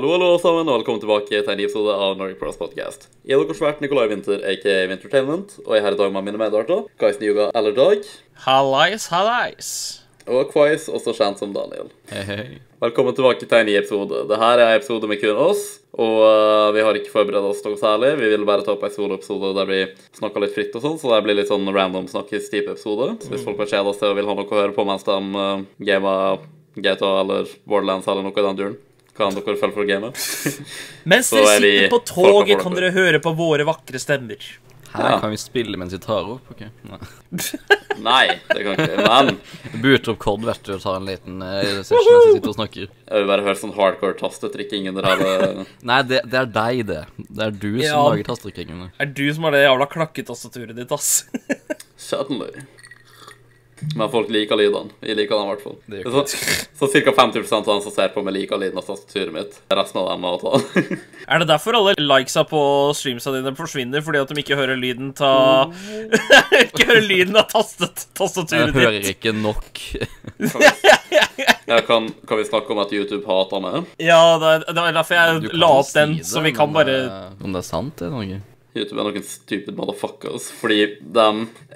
Hallo, hallo sammen, og velkommen tilbake til en ny episode av Nordic Pros Podcast. Jeg er deres vert Nikolai Winther, aka Wintertainment, og jeg er her i dag med mine medarter, Kais Nyuga eller Dag, Hallais, hallais. og Quais, også kjent som Daniel. Hei, hei. Velkommen tilbake til en ny episode. Dette er en episode med kun oss, og uh, vi har ikke forberedt oss noe særlig. Vi vil bare ta opp en soloepisode der vi snakker litt fritt og sånn, så det blir litt sånn random snakkes-type episode. Så hvis folk har kjeda seg og vil ha noe å høre på mens de uh, gamer GTA eller Borderlands eller noe i den duren, kan dere følge for å game. Mens dere er sitter på toget, kan dere. høre på våre vakre stemmer. Her Ja. kan vi spille mens vi tar opp. ok? Nei. Nei, det kan ikke. Men Booter opp kod, vet du, og tar en liten uh, session mens vi sitter og snakker. jeg vil bare høre sånn hardcore tastetrykking under hele Nei, det, det er deg, det. Det er du som Ja. lager Det Er du som har det jævla klakketastaturet ditt, ass? Suddenly. Men folk liker lydene. Jeg liker dem i hvert fall. Gjør Så, så ca. 50% av dem som ser på meg, liker lyden av tastaturet mitt. Resten av dem må ta den. Er det derfor alle likesa på streamsa dine forsvinner? Fordi at de ikke hører lyden ta Ikke hører lyden av tastet, Jeg hører ditt? ikke nok. Ja, kan, kan vi snakke om at YouTube hater meg? Ja, det er, det er derfor jeg la opp den, si det, så vi kan bare Om det er sant, det er noe. YouTube er noen stupid motherfuckers, fordi de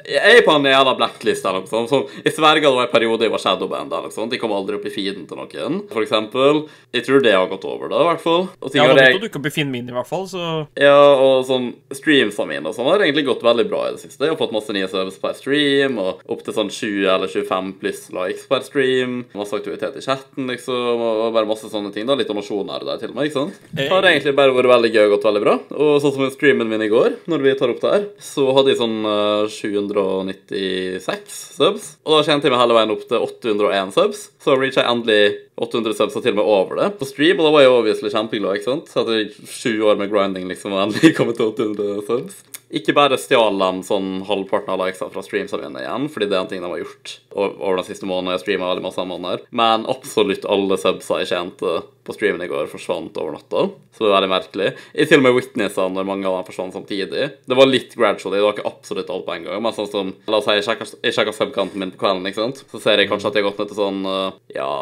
Jeg er på en jævla blacklist eller noe sånt. Så jeg sverger det var en periode jeg var shadowband eller noe sånt. De kom aldri opp i feeden til noen, for eksempel. Jeg tror det har gått over, da, i hvert fall. Og Ja, har det jeg- måtte dukke opp i min, i hvert fall, så Ja, og sånn streamsene mine og sånn har egentlig gått veldig bra i det siste. Jeg har fått masse nye service per stream, og opp til sånn 20 eller 25 pluss likes per stream. Masse aktivitet i chatten, liksom, og bare masse sånne ting. da, Litt donasjoner der til og med, ikke sant? Det har egentlig bare vært veldig gøy og gått veldig bra. Og sånn som streamen min i går, når vi tar opp det her, så hadde jeg sånn eh, 796 subs. Og da kjente jeg meg hele veien opp til 801 subs. Så reacha jeg endelig 800 subs og til og med over det på stream, og da var jeg obviously kjempeglad. ikke sant? Så etter sju år med grinding liksom, og endelig kommet til 800 subs. Ikke bare stjal de sånn halvparten av likesa fra streamsa mine igjen, fordi det er en ting de har gjort over den siste måneden. Jeg streama veldig masse måneder. Men absolutt alle subsa jeg tjente på streamen i går, forsvant over natta. Så det er veldig merkelig. I til og med Witnessene, når mange av dem forsvant samtidig. Det var litt gradually, det var ikke absolutt alt på en gang. Men sånn som, la oss si, jeg sjekker, subkanten min på kvelden, ikke sant. Så ser jeg kanskje at jeg har gått ned til sånn, eh, ja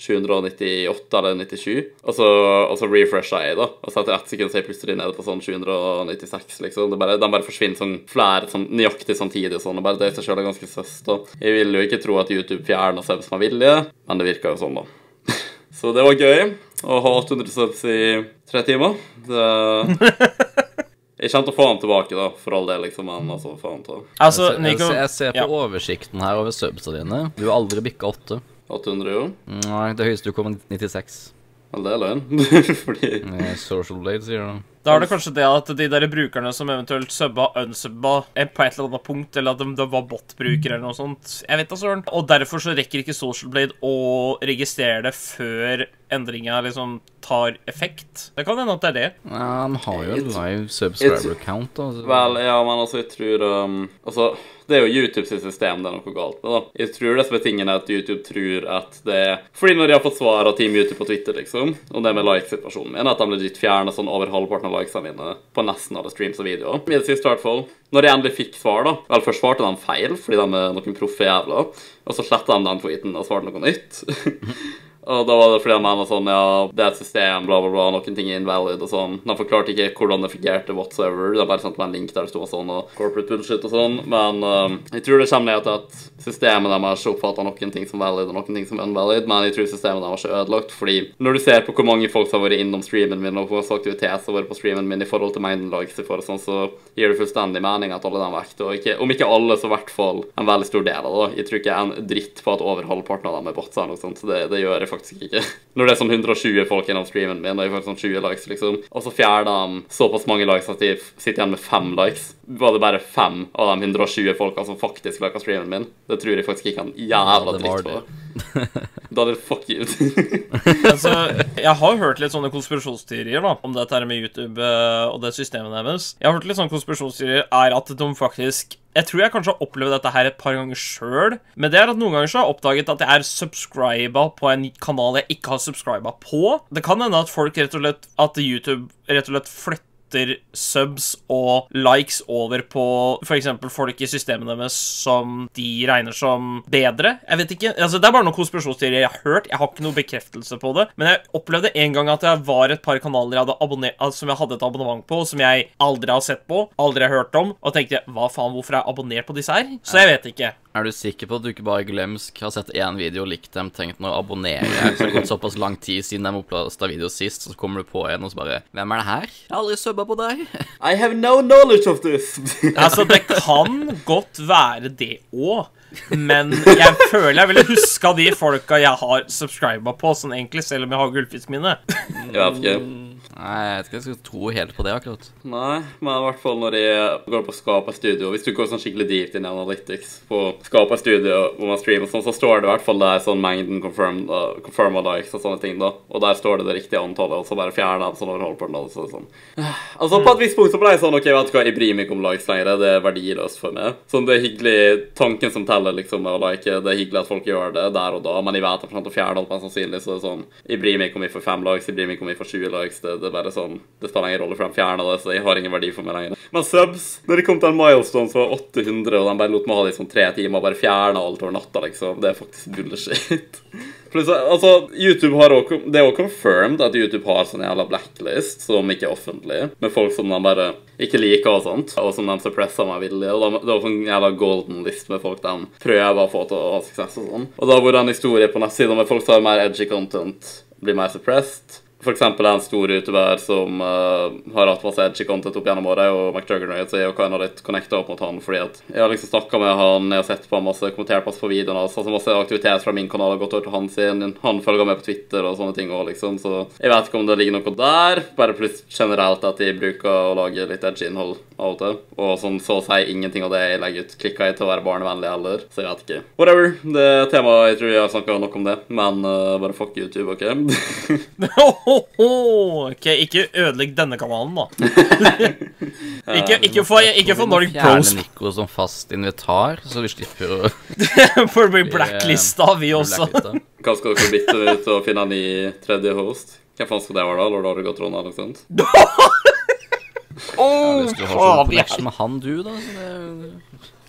798 eller 97, og så, og så refresher jeg, da. Og så etter ett sekund så er jeg plutselig nede på sånn 796, liksom. Det bare, de bare forsvinner sånn flere sånn nøyaktig samtidig og sånn, og bare det i seg sjøl er ganske søst, og Jeg vil jo ikke tro at YouTube fjerner subs med vilje, men det virker jo sånn, da. Så det var gøy å ha 800 subs i tre timer. Det Jeg kommer til å få han tilbake, da, for all del, liksom, men altså, faen ta. Altså, jeg, ser, jeg ser på ja. oversikten her over subsa dine. Du har aldri bikka 8. 800, jo. Nei, det høyeste du kom, var 96. Vel, det er løgn. Fordi Eh, Social Blade, sier du. Da er det kanskje det at de der brukerne som eventuelt subba, unsubba er på et eller annet punkt, eller at de, de var bot-brukere eller noe sånt. Jeg vet da søren. Og derfor så rekker ikke Social Blade å registrere det før endringa liksom tar effekt. Det kan hende at det er det. Ja, han har jo en live subscriber count, Altså. Vel, ja, men altså, jeg tror um, Altså, det er jo YouTube sitt system det er noe galt med, da. Jeg tror det som er tingen, er at YouTube tror at det er Fordi når de har fått svar av Team YouTube på Twitter, liksom, og det med like-situasjonen min, at de legit fjerner sånn over halvparten av likesene mine på nesten alle streams og videoer. I det siste, i hvert fall. Når jeg endelig fikk svar, da Vel, først svarte de feil, fordi de er noen proffe jævler, og så sletta de den tweeten og svarte noe nytt. Og da var det fordi de mener sånn, ja, det er et system, bla, bla, bla, noen ting er invalid og sånn. De forklarte ikke hvordan det fungerte whatsoever. De bare sendte meg en link der det sto sånn, og corporate bullshit og sånn. Men um, jeg tror det kommer ned til at systemet deres oppfatter noen ting som valid og noen ting som unvalid, men jeg tror systemet deres er ødelagt, fordi når du ser på hvor mange folk som har vært innom streamen min, og hvor mye aktivitet som har vært på streamen min i forhold til mengden likes jeg får og sånn, så gir det fullstendig mening at alle de er ekte, og ikke, om ikke alle, så i hvert fall en veldig stor del av det. Jeg tror ikke en dritt på at over halvparten av dem er bots eller noe sånt, så det, det gjør jeg faktisk ikke. Når det er sånn 120 folk innom streamen min, og jeg får sånn 20 likes, liksom, og så fjerner de såpass mange likes at de sitter igjen med fem likes, var det bare fem av de 120 folka som faktisk liker streamen min. Det tror jeg faktisk ikke en jævla dritt på. Da er det fuck you. Altså, jeg har hørt litt sånne konspirasjonsteorier da om dette her med YouTube eh, og det systemet deres. Jeg har hørt litt sånne konspirasjonsteorier er at de faktisk Jeg tror jeg kanskje har opplevd dette her et par ganger sjøl, men det er at noen ganger så har jeg oppdaget at jeg er subscriba på en kanal jeg ikke har subscriba på. Det kan hende at folk rett og slett At YouTube rett og slett flytter flytter subs og likes over på f.eks. folk i systemene deres som de regner som bedre. Jeg vet ikke, altså Det er bare noen konspirasjonsteorier jeg har hørt. Jeg har ikke noen bekreftelse på det. Men jeg opplevde en gang at jeg var et par kanaler jeg som jeg hadde et abonnement på, som jeg aldri har sett på, aldri har hørt om, og tenkte hva faen, hvorfor er jeg abonnert på disse her? Så jeg vet ikke. Er du sikker på at du ikke bare glemsk har sett én video og likt dem, tenkt nå å abonnere? Så det har gått såpass lang tid siden de opplasta video sist, så kommer du på en og så bare Hvem er det her? Jeg har aldri subba på deg. I have no knowledge of this. Altså, det kan godt være det òg. Men jeg føler jeg ville huska de folka jeg har subscriba på, sånn egentlig, selv om jeg har gullfiskminne. Nei, jeg vet ikke jeg skal tro helt på det, akkurat. Nei, men i hvert fall når de går på Skapa Studio Hvis du går sånn skikkelig deep inn i Analytics på Skapa Studio hvor man streamer sånn, så står det i hvert fall der sånn mengden confirmed, uh, confirmed likes og sånne ting, da. Og der står det det riktige antallet, og så bare fjerner de sånn over halvparten av det. Så sånn. Altså, på et visst punkt så ble jeg sånn OK, vet du hva, jeg bryr meg ikke om likes lenger. Det er verdiløst for meg. Sånn, det er hyggelig Tanken som teller, liksom, med å like, det er hyggelig at folk gjør det der og da, men jeg vet at for å fjerne alt mest sannsynlig, så det er sånn Jeg bryr meg ikke om jeg får fem likes, jeg bryr meg ikke om jeg får 20 likes. Det, det er bare sånn Det spiller ingen rolle, for de fjerna det, så jeg har ingen verdi for meg lenger. Men subs Når det kom til en milestone som var 800, og de bare lot meg ha det i sånn tre timer, og bare fjerna alt over natta, liksom, det er faktisk bullshit. Plutselig, altså, YouTube har også, Det er også confirmed at YouTube har sånn jævla blacklist som ikke er offentlig, med folk som de bare ikke liker og sånt, og som de suppresser meg vilje. Og de, det er også en jævla golden list med folk de prøver å få til å ha suksess og sånn. Og da har vært en historie på nettsida med folk som har mer edgy content, blir mer suppressed. Eksempel en stor utøver som uh, har hatt masse edgy content opp gjennom året, og McJuggernaut, så jeg og Kain har litt connecta opp mot han fordi at jeg har liksom snakka med han, jeg har sett på han masse, kommentert på videoene hans, altså masse aktivitet fra min kanal har gått over til han sin, han følger med på Twitter og sånne ting òg, liksom, så jeg vet ikke om det ligger noe der, bare plutselig generelt at de bruker å lage litt edgy innhold av og til, og sånn så å si ingenting av det jeg legger ut, klikker jeg til å være barnevennlig heller, så jeg vet ikke. Whatever, det er tema jeg tror jeg har snakka nok om det, men uh, bare fuck YouTube, OK? Ok, ikke ødelegg denne kanalen, da. ikke, ikke få, ikke få Nordic Pros Fjerne Nico som fast invitar, så vi slipper å for å bli blacklista, vi også. Hva skal dere bytte ut og finne en ny tredje host? Hvem faen skal det være, da? Lord Orgot Trond eller noe ja, Hvis du har sånn connection med han, du, da.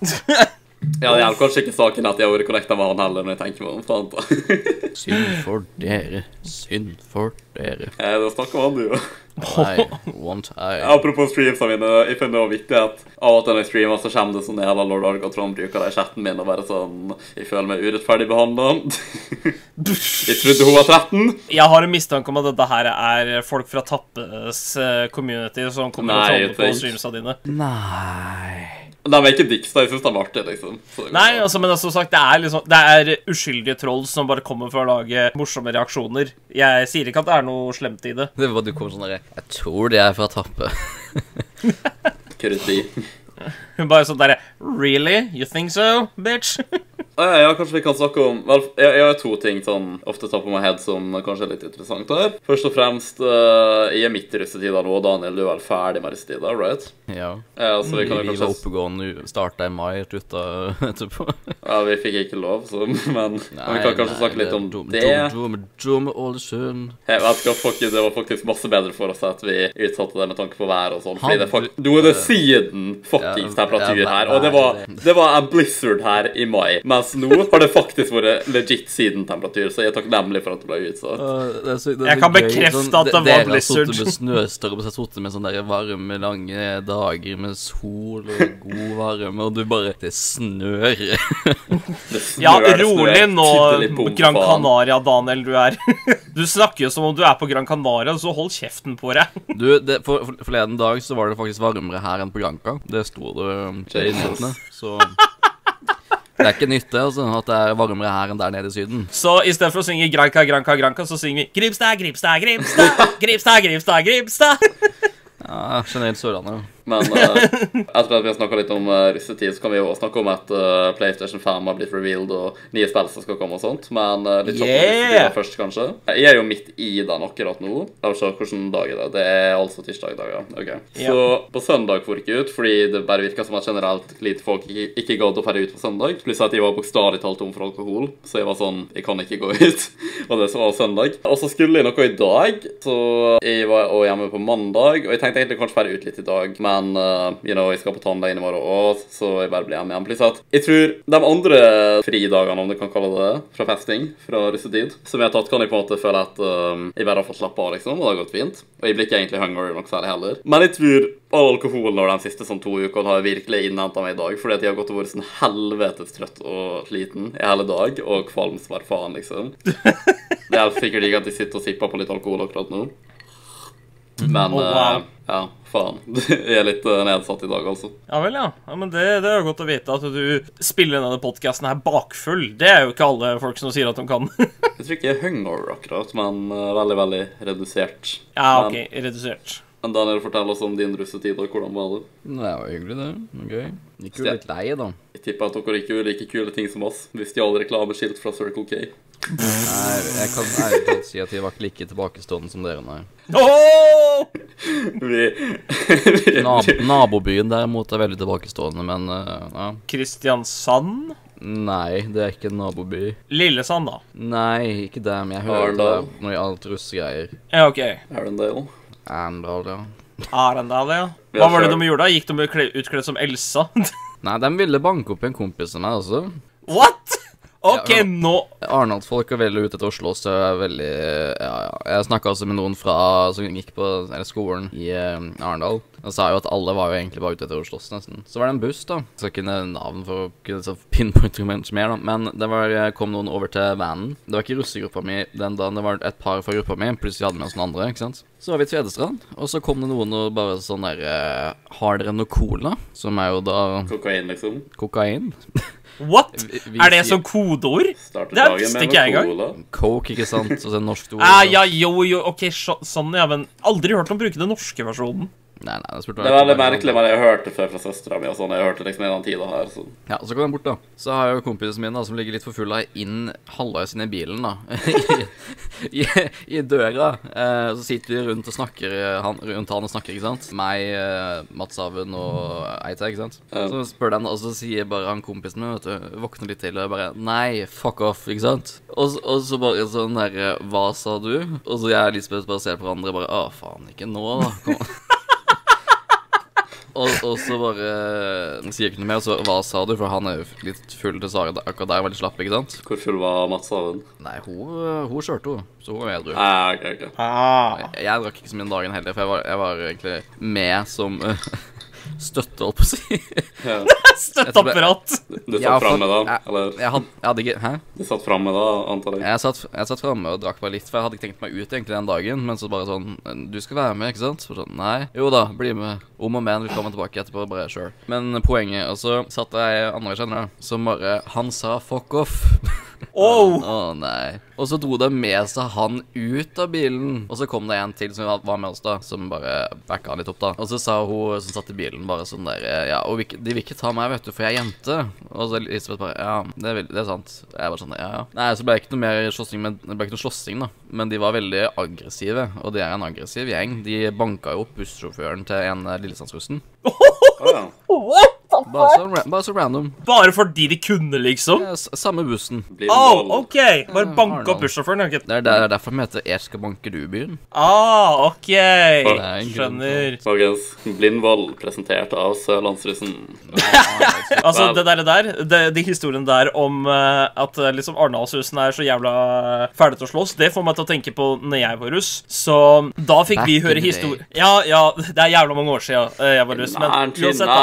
Så det Ja, det hjelper kanskje ikke saken at jeg har vært connecta med han heller, når jeg tenker meg om. faen. Synd for dere. Synd for dere. Eh, Da snakker man, du, jo. Nei, one time. Apropos streamsa mine, jeg finner det viktig at av og til når jeg streamer, så kommer det sånn jævla Lord Orgot Trond bruker det i chatten min og bare sånn Jeg føler meg urettferdig behandla. jeg trodde hun var 13. Jeg har en mistanke om at dette her er folk fra Tappes eh, community som kommer og Nei, troller på streamsa dine. Nei De er ikke dikst, da. Jeg syns det var artig, liksom. Så Nei, altså, men som sagt, det er liksom Det er uskyldige troll som bare kommer for å lage morsomme reaksjoner. Jeg sier ikke at det er noe slemt i det. Det var du kom sånn derre Jeg tror de er fra Tappe. Krydderi. Hun bare sånn derre Really? You think so, bitch? Ja, ja, kanskje vi kan snakke om Vel, jeg, jeg har to ting sånn ofte tar på meg head som kanskje er litt interessant her. Først og fremst, uh, jeg er midt i russetida nå, Daniel, du er vel ferdig med russetida, right? Ja. Ja, så vi kan jo vi var kanskje oppegående, starta i mai, slutta etterpå. Ja, vi fikk ikke lov, så Men, men vi kan kanskje snakke litt om dum, det. Dum, dum, dum. Jeg vet ikke, fuck, Det var faktisk masse bedre for oss at vi utsatte det med tanke på været og sånn. Fordi det er fuck, Nå er det siden fuckings Ja, temperatur her, og det var, det var en blizzard her i mai. Mens nå har det faktisk vært legit sidentemperatur, så jeg er takknemlig for at det ble utsatt. det så, det Jeg kan gøy, bekrefte sånn, at det var Dere har blizzard. sittet med snøstorm og så sittet med sånne der varme, lange dager med sol og god varme, og du bare Det snør. Det Ja, snør, det rolig nå, Gran. Canaria, Daniel, du er Du snakker jo som om du er på Gran Canaria, så hold kjeften på deg. Du, det, for, for, Forleden dag så var det faktisk varmere her enn på Granca. Det sto det um, Så det er ikke nytte altså, at det er varmere her enn der nede i Syden. Så i stedet for å synge Granca, Granca, Granca, så synger vi Gripstad, Gripstad, Gripstad, Gripstad, Gripstad, Gripstad. Ja, generelt Sørlandet. Men uh, etter at vi har snakka litt om uh, russetid, så kan vi jo snakke om at uh, PlayStation 5 har blitt revealed og nye spill som skal komme og sånt. Men uh, litt kjapt Yeah! først, kanskje. Jeg er jo midt i den akkurat nå. La oss se hvilken dag er det Det er altså tirsdag i dag, ja. Ok. Yeah. Så på søndag for ikke ut, fordi det bare virka som at generelt lite folk ikke, ikke gadd å dra ut på søndag. Pluss at jeg var bokstavelig talt tom for alkohol, så jeg var sånn Jeg kan ikke gå ut. og det var søndag. Og så skulle jeg noe i dag, så jeg var også hjemme på mandag. Og jeg tenkte egentlig kanskje dra ut litt i dag, men uh, you know, jeg skal på tannlegen i morgen òg, så jeg bare blir hjemme igjen. Pluss at jeg tror de andre fridagene, om du kan kalle det fra festing, fra russetid, som jeg har tatt, kan jeg på en måte føle at um, jeg bare har fått slappe av, liksom, og det har gått fint. Og jeg blir ikke egentlig hungry nok særlig heller. Men jeg tror all alkoholen over de siste sånn to ukene har virkelig innhenta meg i dag, fordi at jeg har gått og vært sånn helvetes trøtt og sliten i hele dag, og kvalm som faen, liksom. Det er sikkert ikke at jeg sitter og sipper på litt alkohol akkurat nå. Men Oh, wow. eh, ja, faen. Jeg er litt eh, nedsatt i dag, altså. Ja vel, ja. ja men det, det er jo godt å vite at du spiller denne podkasten her bakfull. Det er jo ikke alle folk som sier at de kan. Jeg tror ikke jeg er hungover akkurat, men eh, veldig, veldig redusert. ja, OK. Men, Redusert. men Daniel, fortell oss om din russetid, og hvordan var det? Det var hyggelig, det. Gøy. Okay. Gikk jo litt lei, da. Jeg tipper at dere ikke gjorde like kule ting som oss. Vi stjal reklameskilt fra Circle K. Nei, jeg kan ærlig talt si at jeg var ikke like tilbakestående som dere, nei. Oh! Vi, Nab nabobyen derimot er veldig tilbakestående, men uh, ja. Kristiansand? Nei, det er ikke en naboby. Lillesand, da? Nei, ikke dem. jeg hører det når det alt russegreier. Ja, OK. Arendale. Arendal, ja. Arendal, ja. Hva var det de gjorde da? Gikk de utkledd som Elsa? Nei, de ville banke opp en kompis av meg også. What?! OK, Ja, nå Arendalsfolk er veldig ute etter Oslo, så jeg er veldig Ja, ja. Jeg snakka altså med noen fra som gikk på eller skolen i eh, Arendal. Og sa jo at alle var jo egentlig bare ute etter å slåss, nesten. Så var det en buss, da. Skal ikke nevne navn for å kunne pinpointe pinpointe mer, da. Men det var, kom noen over til vanen. Det var ikke russegruppa mi den dagen, det var et par fra gruppa mi, pluss vi hadde med oss noen andre. ikke sant? Så var vi i Tvedestrand, og så kom det noen og bare sånn der eh, Har dere noe cola? Som er jo da Kokain, liksom. kokain. What?! Vi- vi Er det som kodeord? Det visste ikke jeg engang. Coke, ikke sant? Og så er det norsk ord. Ah, ja, jo, jo, OK, så, sånn, ja, men aldri hørt dem bruke den norske versjonen. Nei, nei, det Det er veldig merkelig, men jeg hørte det før fra søstera mi. og sånn. Jeg hørte liksom en tida her. Så. Ja, så kom den bort, da. Så har jeg jo kompisen min, da, som ligger litt for full av, inn halvveis inn i bilen, da. I, I døra. Eh, så sitter vi rundt og snakker eh, han, rundt han og snakker, ikke sant. Meg, eh, Mats Haven og Eita, ikke sant. Så spør den, og så sier bare han kompisen min, vet du, våkner litt til og bare Nei, fuck off, ikke sant. Og, og så bare sånn derre Hva sa du? Og så jeg og Lisbeth bare ser på hverandre og bare Å, faen, ikke nå, da. Kom. Og, og så bare sier jeg ikke noe mer, så hva sa du? For han er jo litt full til Sara akkurat der, veldig slapp, ikke sant? Hvor full var Mats Haven? Nei, hun, hun kjørte, hun. Så hun var edru. Ah, ok, ok. Ah. Jeg, jeg drakk ikke så mye den dagen heller, for jeg var, jeg var egentlig med som uh, støtte, holdt på å si. Ja. Støtteapparat. Du satt Ja, framme da? Eller Jeg hadde, jeg hadde ikke Hæ? du satt framme da, antar jeg? Jeg satt, jeg satt framme og drakk bare litt, for jeg hadde ikke tenkt meg ut egentlig den dagen. Men så bare sånn Du skal være med, ikke sant? Så sånn, Nei. Jo da, bli med. Om og men vi kommer tilbake etterpå. Bare sjøl. Men poenget Og så satt jeg andre kjenner, som bare Han sa fuck off. Oh. Å nei. Og så dro de med seg han ut av bilen. Og så kom det en til som var med oss, da, som bare backa han litt opp, da. Og så sa hun som satt i bilen, bare sånn der Ja, og vi, de vil ikke ta meg, vet du, for jeg er jente. Og så Elisabeth bare Ja, det, er, det er sant. Jeg bare sånn Ja, ja. Nei, så ble det ikke noe mer slåssing, men det ble ikke noe slåssing, da. Men de var veldig aggressive, og det er en aggressiv gjeng. De banka jo opp bussjåføren til en eh, lillesandsrussen. oh, ja. Bare så, bare så random. Bare fordi de kunne, liksom? Ja, s- samme bussen. Oh. OK. Bare banke Arendal. opp bussjåføren. Okay. Det er, det er derfor de heter Jeg skal banke du-byen. Ah, OK. er Skjønner. Folkens, Blindvoll presentert av Sørlandsrussen. Altså, det der, der de, de historiene der om uh, at eh, liksom Arendalsrussen er så jævla ferdig til å slåss, det får meg til å tenke på når jeg var russ. Så da fikk vi høre historie Ja, ja, det er jævla mange år siden eh, jeg var russ, men uansett, da.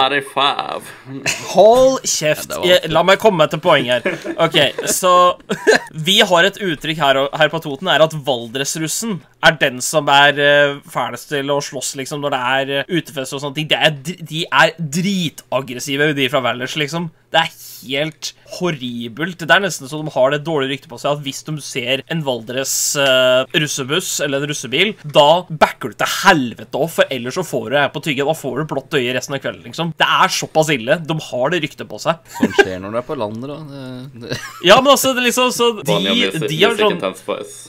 1995. Hold kjeft. Ja, Jeg- La meg komme til poenget her. Ok, så Vi har et uttrykk her, her på Toten, er at Valdresrussen er den som er uh, fælest til å slåss, liksom, når det er uh, utefest og sånne ting. De er, de er dritaggressive, de fra Valdres, liksom. Det er helt horribelt. Det er nesten så de har det dårlige ryktet på seg at hvis de ser en Valdres uh, russebuss eller en russebil, da backer du til helvete opp, for ellers så får du her på tygget. Da får du blått øye resten av kvelden, liksom. Det er såpass ille. De har det ryktet på seg. Som skjer når du er på landet, da. Det, det. Ja, men altså, det er liksom så De, de har sånn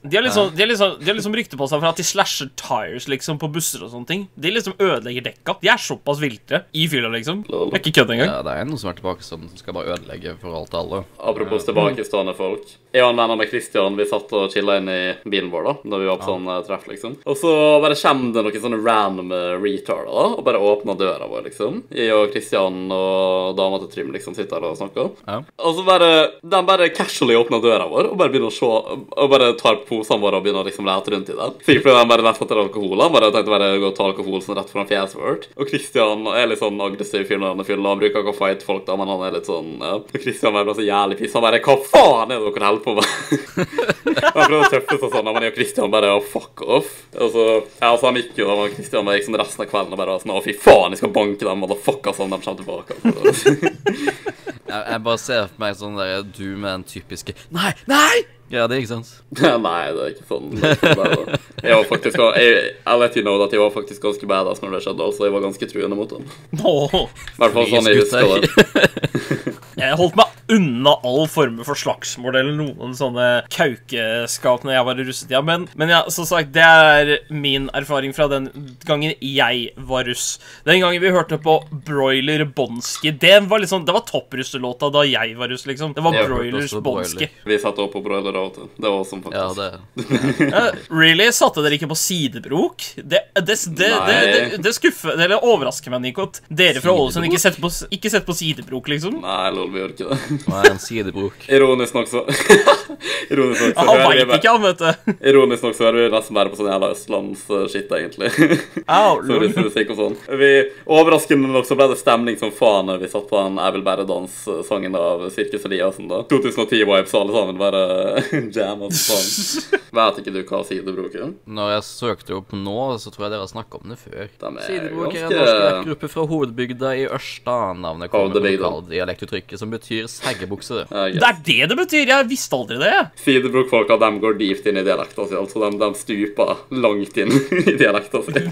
de har, liksom, de, har liksom, de har liksom rykte på seg for at de slasher tires liksom på busser og sånne ting. De liksom ødelegger dekka. De er såpass viltre i fylla, liksom. Jeg er ikke kødd engang. Ja, det er noen som er tilbake som skal bare ødelegge for alt og alle. Apropos tilbakestående folk. Jeg og en venn av meg, Christian, vi satt og chilla inn i bilen vår da Når vi var på sånn eh, treff, liksom. Og så bare kommer det noen sånne random eh, retarder da og bare åpner døra vår, liksom. Jeg og Christian og dama til Trym liksom sitter her og snakker. Ja. Og så bare De bare casually åpner døra vår og bare begynner å se Og bare tar posene våre og begynner å liksom lete rundt i den. Sikkert fordi de bare lette etter alkohol. Han bare tenkte bare å gå og ta alkohol sånn rett foran fjeset vårt. Og Christian er litt sånn aggressiv fyr når han er full. og Han bruker ikke å fighte folk, da, men han er litt sånn ja. Bare ble så jævlig piss. Han bare Hva faen er det dere holder på med? han prøvde å tøffe seg sånn, men jeg og Kristian bare oh, fuck off. Og så, ja, så han gikk jo, og Kristian gikk sånn resten av kvelden og bare sånn Å, fy faen, jeg skal banke dem motherfuckers om de kommer tilbake. Jeg, jeg bare ser for meg sånn der du med den typiske Nei, nei! Ja, det er ikke sant? Nei, det er ikke sånn. Det er. Jeg var faktisk jeg, I'll let you know at jeg var faktisk ganske badass når det skjedde. Altså, jeg var ganske truende mot dem. I hvert fall sånn jeg husker det. jeg holdt meg unna all former for slagsmål eller noen sånne kaukeskap når jeg var i russetida. Men, men ja, som sagt, det er min erfaring fra den gangen jeg var russ. Den gangen vi hørte på Broiler Bonski. Det var liksom, det var topprusselåta da jeg var russ, liksom. Det var Jeg Broilers Bonski. Broiler. Bonski. Vi satte opp på broiler av og til. Det var awesome, Ja, det Ja, really? Satte dere ikke på sidebrok? Det, det, det, det, det, det skuffer Eller overrasker meg, Nikot. dere fra Ålesund ikke sett på, ikke setter på sidebrok, liksom. Nei, lol, vi gjør ikke det. Hva er en sidebrok? Ironisk nok så Ironisk nok så Han hører vi veit ikke, han, vet du. Ironisk nok så hører vi nesten bare på sånn jævla østlandsskitt, egentlig. Au, lol. russemusikk og sånn. Vi, overraskende nok så ble det stemning som faen når vi satt på den Jeg vil bare danse-sangen av Sirkus Eliassen, da. 2010-vibes alle sammen, bare jam og sånn. Vet ikke du hva sidebrok er? Når jeg søkte opp nå, så tror jeg dere har snakka om det før. De er Sidebrok er en norsk rappgruppe fra hovedbygda i Ørsta. Navnet kommer fra lokaldialektuttrykket som betyr seggebukse. Ja, Det er det det betyr! Jeg visste aldri det. Sidebrokfolka de går dypt inn i dialekta si, altså. De, de stuper langt inn i dialekta si.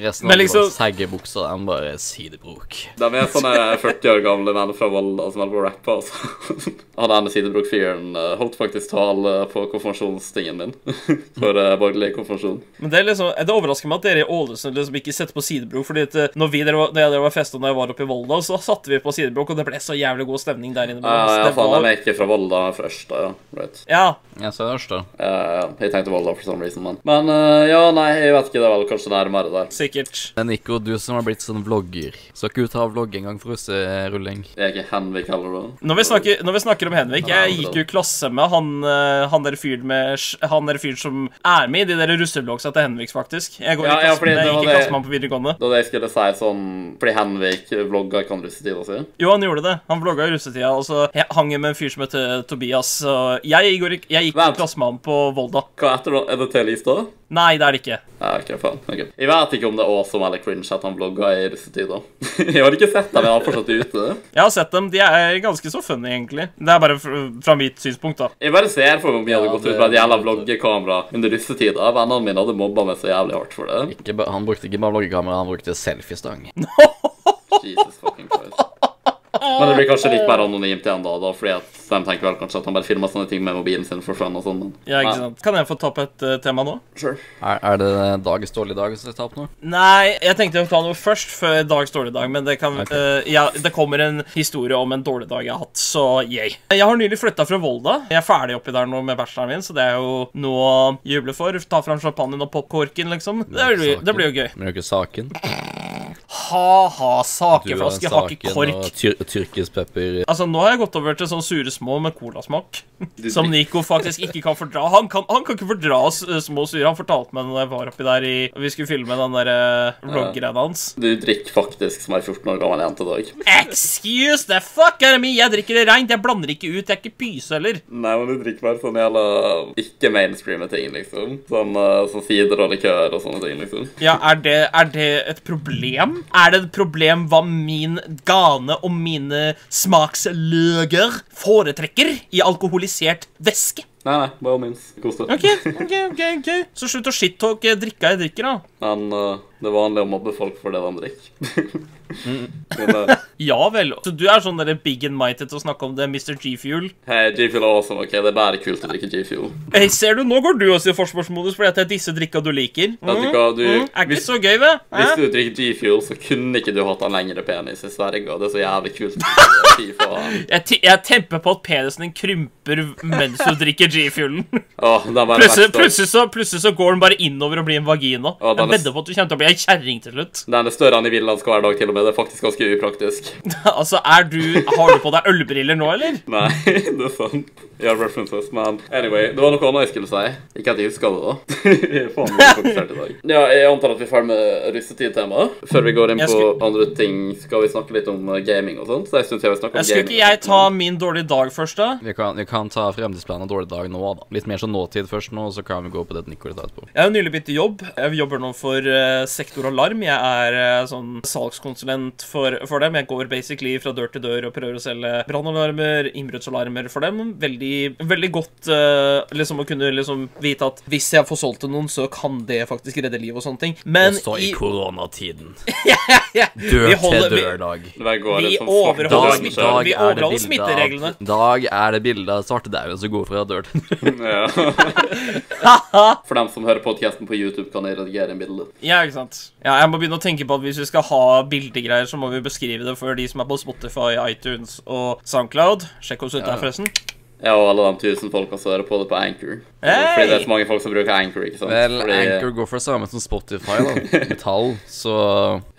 Resten Men av liksom- seggebukser er bare sidebrok. De er sånne 40 år gamle menn fra Volda som holder på å rappe. Altså. Han ene sidebrok-fyren eh, holdt faktisk tale på konfirmasjonstingen min. For uh, borgerlig konfirmasjon. Men det er liksom, det overrasker meg at dere i Ålesund liksom ikke setter på sidebrok. Fordi at eh, når vi dere var, da jeg var festa når jeg var oppe i Volda, så satte vi på sidebrok, og det ble så jævlig god stemning der inne. Ja, ja, faen, var, de er ikke fra Volda, først da, fra Ørsta, ja. Right. ja, Jeg sa Ørsta. Ja, ja, jeg tenkte Volda for some reason, men Men eh, ja, nei, jeg vet ikke, det er vel kanskje nærmere der. sikkert. Men Nico, du som har blitt sånn vlogger, skal ikke du ta vlogg en gang for russerulling? Jeg er ikke Henvik heller, da. Når vi snakker, når vi snakker om Henvik, jeg gikk jo i klasse med han, eh, han der fyren med Han der fyren som er med i de der russeblogsa til Henviks, faktisk. Jeg går Ja, i ja, klasse, fordi jeg det var gikk i det- klasse med han på videregående. Da det jeg skulle si sånn Fordi Henvik vlogga kan russetida si. Jo, han gjorde det. Han vlogga i russetida, og så he- hang med en fyr som heter Tobias. Og jeg, går jeg gikk i Vent. klasse med han på Volda. Hva heter det? Er det til da? Nei, det er det ikke. Ja, ok, faen. Okay. Jeg vet ikke om det er awesome eller cringe at han vlogga i russetida. jeg har ikke sett dem, jeg han er fortsatt ute. Jeg har sett dem. De er ganske så funny, egentlig. Det er bare fra, mitt synspunkt, da. Jeg bare ser for meg om jeg hadde Ja, gått det- ut med et jævla vloggekamera under russetida. Vennene mine hadde mobba meg så jævlig hardt for det. Ikke han brukte ikke bare vloggekamera, han brukte selfiestang. Jesus fucking Christ. Men det blir kanskje litt mer anonymt igjen da, da fordi at de tenker vel kanskje at han bare filmer sånne ting med mobilen sin for fun og sånn. men- Ja, ikke sant? Kan jeg få ta opp et uh, tema nå? Sure. Er, er det dagens dårlige dag som skal ta opp nå? Nei, jeg tenkte å ta noe først før dags dårlige dag, men det, kan, okay. uh, ja, det kommer en historie om en dårlig dag jeg har hatt, så yay. Jeg har nylig flytta fra Volda. Jeg er ferdig oppi der nå med bacheloren min, så det er jo noe å juble for. Ta fram champagnen og popkorken, liksom. Det blir, det blir jo gøy. Men det er jo ikke saken. Ha-ha, sakeflaske, har ikke kork. og tyr tyrkisk pepper. Altså, Nå har jeg gått over til sånn sure små med colasmak. Som Nico faktisk ikke kan fordra. Han kan, han kan ikke fordra s- små sure. Han fortalte meg når jeg var oppi der i Vi skulle filme den der uh, vloggreia hans. Du drikker faktisk som ei 14 år gammel jente i dag. Excuse the fuck out of me! Jeg drikker det reint. Jeg blander ikke ut. Jeg er ikke pyse heller. Nei, men du drikker bare sånn jævla ikke-mainstreame ting, liksom. Sånn, uh, sånn sider og likør og sånne ting, liksom. Ja, er det, er det et problem? Er det et problem hva min gane og mine smaksløker foretrekker i alkoholisert væske? Nei, nei, by all means. Kos deg. Ok, ok, ok, ok Så slutt å shit-talke drikka jeg drikker, da. Men eh, det er vanlig å mobbe folk for det de drikker. Men, eh, Ja vel. Så du er sånn der big and mighty til å snakke om det, Mr. G-Fuel? Hei, G-Fuel er awesome, ok? Det er bare kult å drikke G-Fuel. Hei, ser du, nå går du også i forsvarsmodus fordi at det er disse drikka du liker. Vet du du- mm, er ikke hvis- så gøy, vel? Hvis du drikker G-Fuel, så kunne ikke du hatt en lengre penis i Sverige, og det er så jævlig kult. Jeg, jeg temper på at penisen din krymper mens du drikker G-fuelen. Bare Plutselig, plutselig, så, plutselig så går den bare innover og blir en vagina. Oh, Jeg er- vedder på at du kommer til å bli ei kjerring til slutt. Det er det større enn i Villands hver dag, til og med. Det er faktisk ganske upraktisk. altså, er du Har du på deg ølbriller nå, eller? Nei, det er sant. Jeg har references, men anyway, det var noe annet jeg skulle si. Ikke at jeg husker det, da. Jeg er faen meg fokusert i dag. Ja, jeg antar at vi er ferdig med russetid-temaet. Før vi går inn på skulle- andre ting, skal vi snakke litt om eh, gaming og sånt. Så jeg synes jeg vil snakke om Jeg Skulle ikke jeg ta min dårlige dag først, da? Vi kan, vi kan ta fremtidsplanen og dårlig dag nå, da. Litt mer sånn nåtid først nå, så kan vi gå på det Nico litt etterpå. Jeg har nylig begynt i jobb. Jeg jobber nå for eh, Sektor Alarm. Jeg er eh, sånn salgskonsulent for, for dem. Jeg går basically fra dør til dør og prøver å selge brannalarmer, innbruddsalarmer for dem. Veldig, veldig godt uh, liksom å kunne liksom vite at hvis jeg får solgt til noen, så kan det faktisk redde liv og sånne ting. Men Også i koronatiden. ja, Dør holder- til dør-dag. Vi, Vi sånn overholder Dag, smitte- dag vi er overholder smittereglene. av Dag er det bildet av svartedauden som går fra dør til dør. Ja. For dem som hører podkasten på YouTube, kan jeg redigere en bilde. Ja, ikke sant. Ja, jeg må begynne å tenke på at hvis vi skal ha bildegreier, så må vi beskrive det for de som er på Spotify, iTunes og Soundcloud. Sjekk oss ut der, forresten. Ja, og alle de tusen folka som hører på det på Anchor. Hey! Fordi det er så mange folk som bruker Anchor, ikke sant? Vel, Fordi, Anchor går for det samme som Spotify, da. Metall, så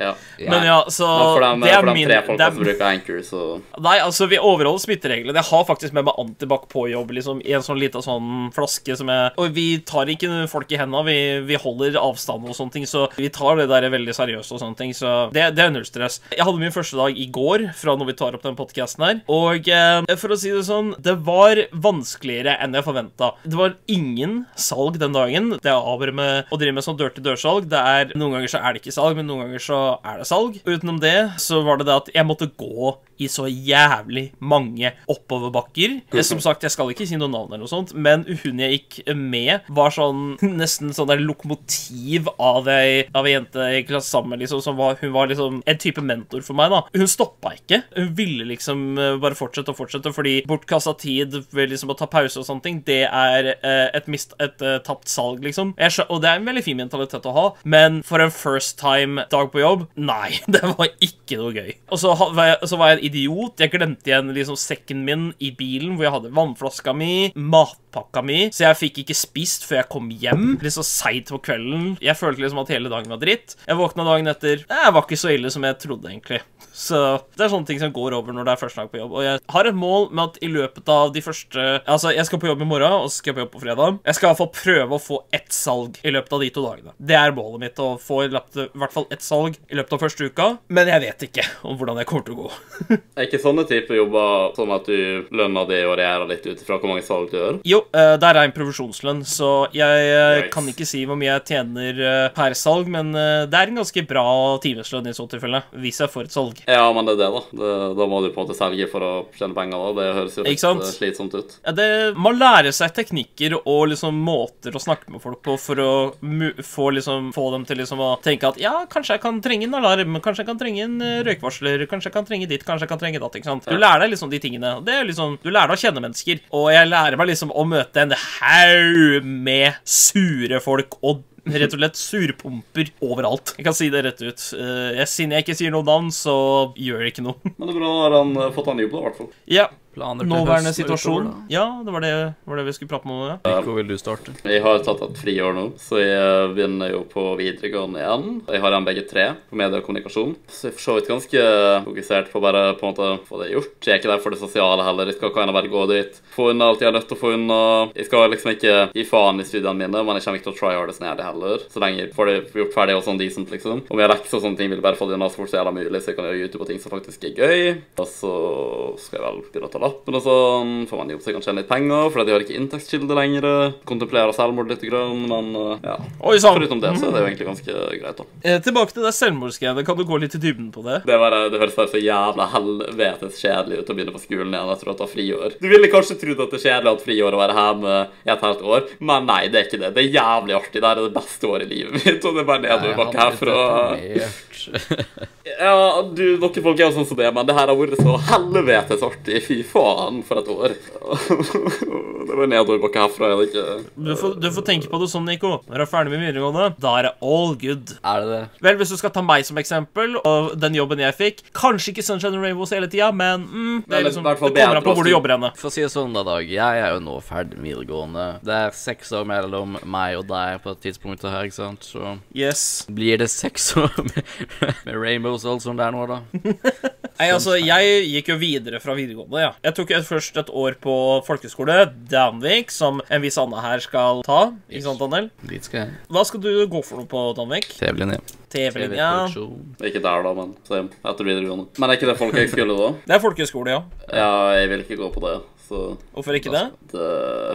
Ja. Men ja, så Men for de, det er for de tre folka er, som bruker Anchor, så Nei, altså, vi overholder smittereglene. Jeg har faktisk med meg antibac på jobb, liksom, i en sånn lita sånn flaske som jeg Og vi tar ikke folk i henda, vi, vi holder avstand og sånne ting, så vi tar det der veldig seriøst og sånne ting, så det, det er null stress. Jeg hadde min første dag i går, fra når vi tar opp den podkasten her, og eh, for å si det sånn, det var vanskeligere enn jeg forventa. Det var ingen salg den dagen. Det er avhør med å drive med sånn dør-til-dør-salg. Det er Noen ganger så er det ikke salg, men noen ganger så er det salg. Utenom det så var det det at jeg måtte gå i så jævlig mange oppoverbakker. Eh, Som sagt, jeg skal ikke si noe navn eller noe sånt, men hun jeg gikk med, var sånn nesten sånn der lokomotiv av ei, av ei jente jeg gikk sammen med, liksom, som var, hun var liksom en type mentor for meg, da. Hun stoppa ikke. Hun ville liksom eh, bare fortsette og fortsette, fordi bortkasta tid ved liksom å ta pause og sånne ting, det er eh, et, mist, et eh, tapt salg, liksom. Skjø og det er en veldig fin mentalitet å ha, men for en first time dag på jobb, nei, det var ikke noe gøy. Og så, så var jeg en idiot. Jeg glemte igjen liksom sekken min i bilen, hvor jeg hadde vannflaska mi, matpakka mi, så jeg fikk ikke spist før jeg kom hjem. Litt så seigt på kvelden. Jeg følte liksom at hele dagen var dritt. Jeg våkna dagen etter. Det var ikke så ille som jeg trodde, egentlig. Så det er sånne ting som går over når det er første dag på jobb. Og jeg har et mål med at i løpet av de første Altså, jeg skal på jobb i morgen, og så skal jeg på jobb på fredag. Jeg skal i hvert fall prøve å få ett salg i løpet av de to dagene. Det er målet mitt, å få i løpet- i hvert fall ett salg i løpet av første uka. Men jeg vet ikke om hvordan det kommer til å gå. Er ikke sånne typer jobber sånn at du lønner det og regjerer litt ut ifra hvor mange salg du gjør? Jo, det der er en provisjonslønn, så jeg eh, Nice. kan ikke si hvor mye jeg tjener eh, per salg, men eh, det er en ganske bra timeslønn i så tilfelle, hvis jeg får et salg. Ja, men det er det, da. Det, da må du på en måte selge for å tjene penger. da. Det høres jo litt eh, slitsomt ut. Ja, det, man lærer seg teknikker og liksom måter å snakke med folk på for å få, liksom, få dem til liksom å tenke at ja, kanskje jeg kan trenge en alarm, kanskje jeg kan trenge en eh, røykvarsler, kanskje jeg kan trenge ditt, kanskje jeg kan trenge datt. ikke sant? Du lærer deg liksom de tingene. Det er liksom, Du lærer deg å kjenne mennesker. Og jeg lærer meg liksom å møte en haug med sure folk og Rett og slett surpumper overalt. Jeg kan si det rett ut. Eh, jeg, siden jeg ikke sier noe navn, så gjør det ikke noe. Men det er bra har han eh, fått en jobb, da, i hvert fall. Ja, Planer til nåværende høsten situasjon. utover, Ja, det var det, var det vi skulle prate om. Ja. Nico, vil du starte? Jeg har tatt et friår nå, så jeg begynner jo på videregående igjen. Jeg har igjen begge tre på medie og kommunikasjon, så jeg er for så vidt ganske fokusert på bare på en måte få det gjort. Jeg er ikke der for det sosiale heller. Jeg skal kan bare gå dit, få unna alt jeg har nødt til å få unna. Jeg skal liksom ikke gi faen i studiene mine, men jeg kommer ikke til å try hardest ned det heller. Så lenge jeg får det gjort ferdig og sånn decent, liksom. Om jeg har lekser og sånne ting, vil jeg bare få det unna så fort som mulig, så jeg kan gjøre YouTube og ting som faktisk er gøy. Og så skal jeg vel begynne å ta lappen og sånn. Får man jobb så kan tjene litt penger, fordi de har ikke inntektskilde lenger. Kontemplerer selvmord litt, grann, men uh, ja. Oi sann. Foruten det så er det jo egentlig ganske greit, da. Eh, tilbake til det selvmordsgreiene. Kan du gå litt i dybden på det? Det, var, det høres bare så jævla helvetes kjedelig ut å begynne på skolen igjen etter å ta friår. Du ville kanskje trodd at det er kjedelig å ha friår og være hjemme i et helt år, men nei, det er ikke det. Det er jævlig artig. Det er det beste året i livet mitt, og det er bare nedoverbakke herfra. Ja, du, dere folk er jo sånn som det, men det her har vært så helvetes artig. Fy faen, for et år. det var nedoverbakke herfra. Jeg ikke Du får, du får tenke på det sånn, Nico. Når du er ferdig med videregående, da er det all good. Er det det? Vel, hvis du skal ta meg som eksempel, og den jobben jeg fikk Kanskje ikke Sunshine and Rainbows hele tida, men mm, det, er liksom, i hvert fall det kommer an på hvor du jobber henne. For å si det sånn, da, Dag. Jeg er jo nå ferdig med videregående. Det er seks år mellom meg og deg på et tidspunkt her, ikke sant? Så Yes. blir det seks år med, Rainbows og alt sånt der nå, da. Nei, altså, jeg gikk jo videre fra videregående, ja. Jeg tok først et år på folkeskole, Danvik, som en viss Anne her skal ta. Ikke sant, Daniel? Dit skal jeg. Hva skal du gå for noe på Danvik? TV-linje. TV-linja. TV-produksjon. Ikke der, da, men. Etter videregående. Men er ikke det folkehøgskole, da? Det er folkeskole ja. Ja, jeg vil ikke gå på det, så Hvorfor ikke det? Det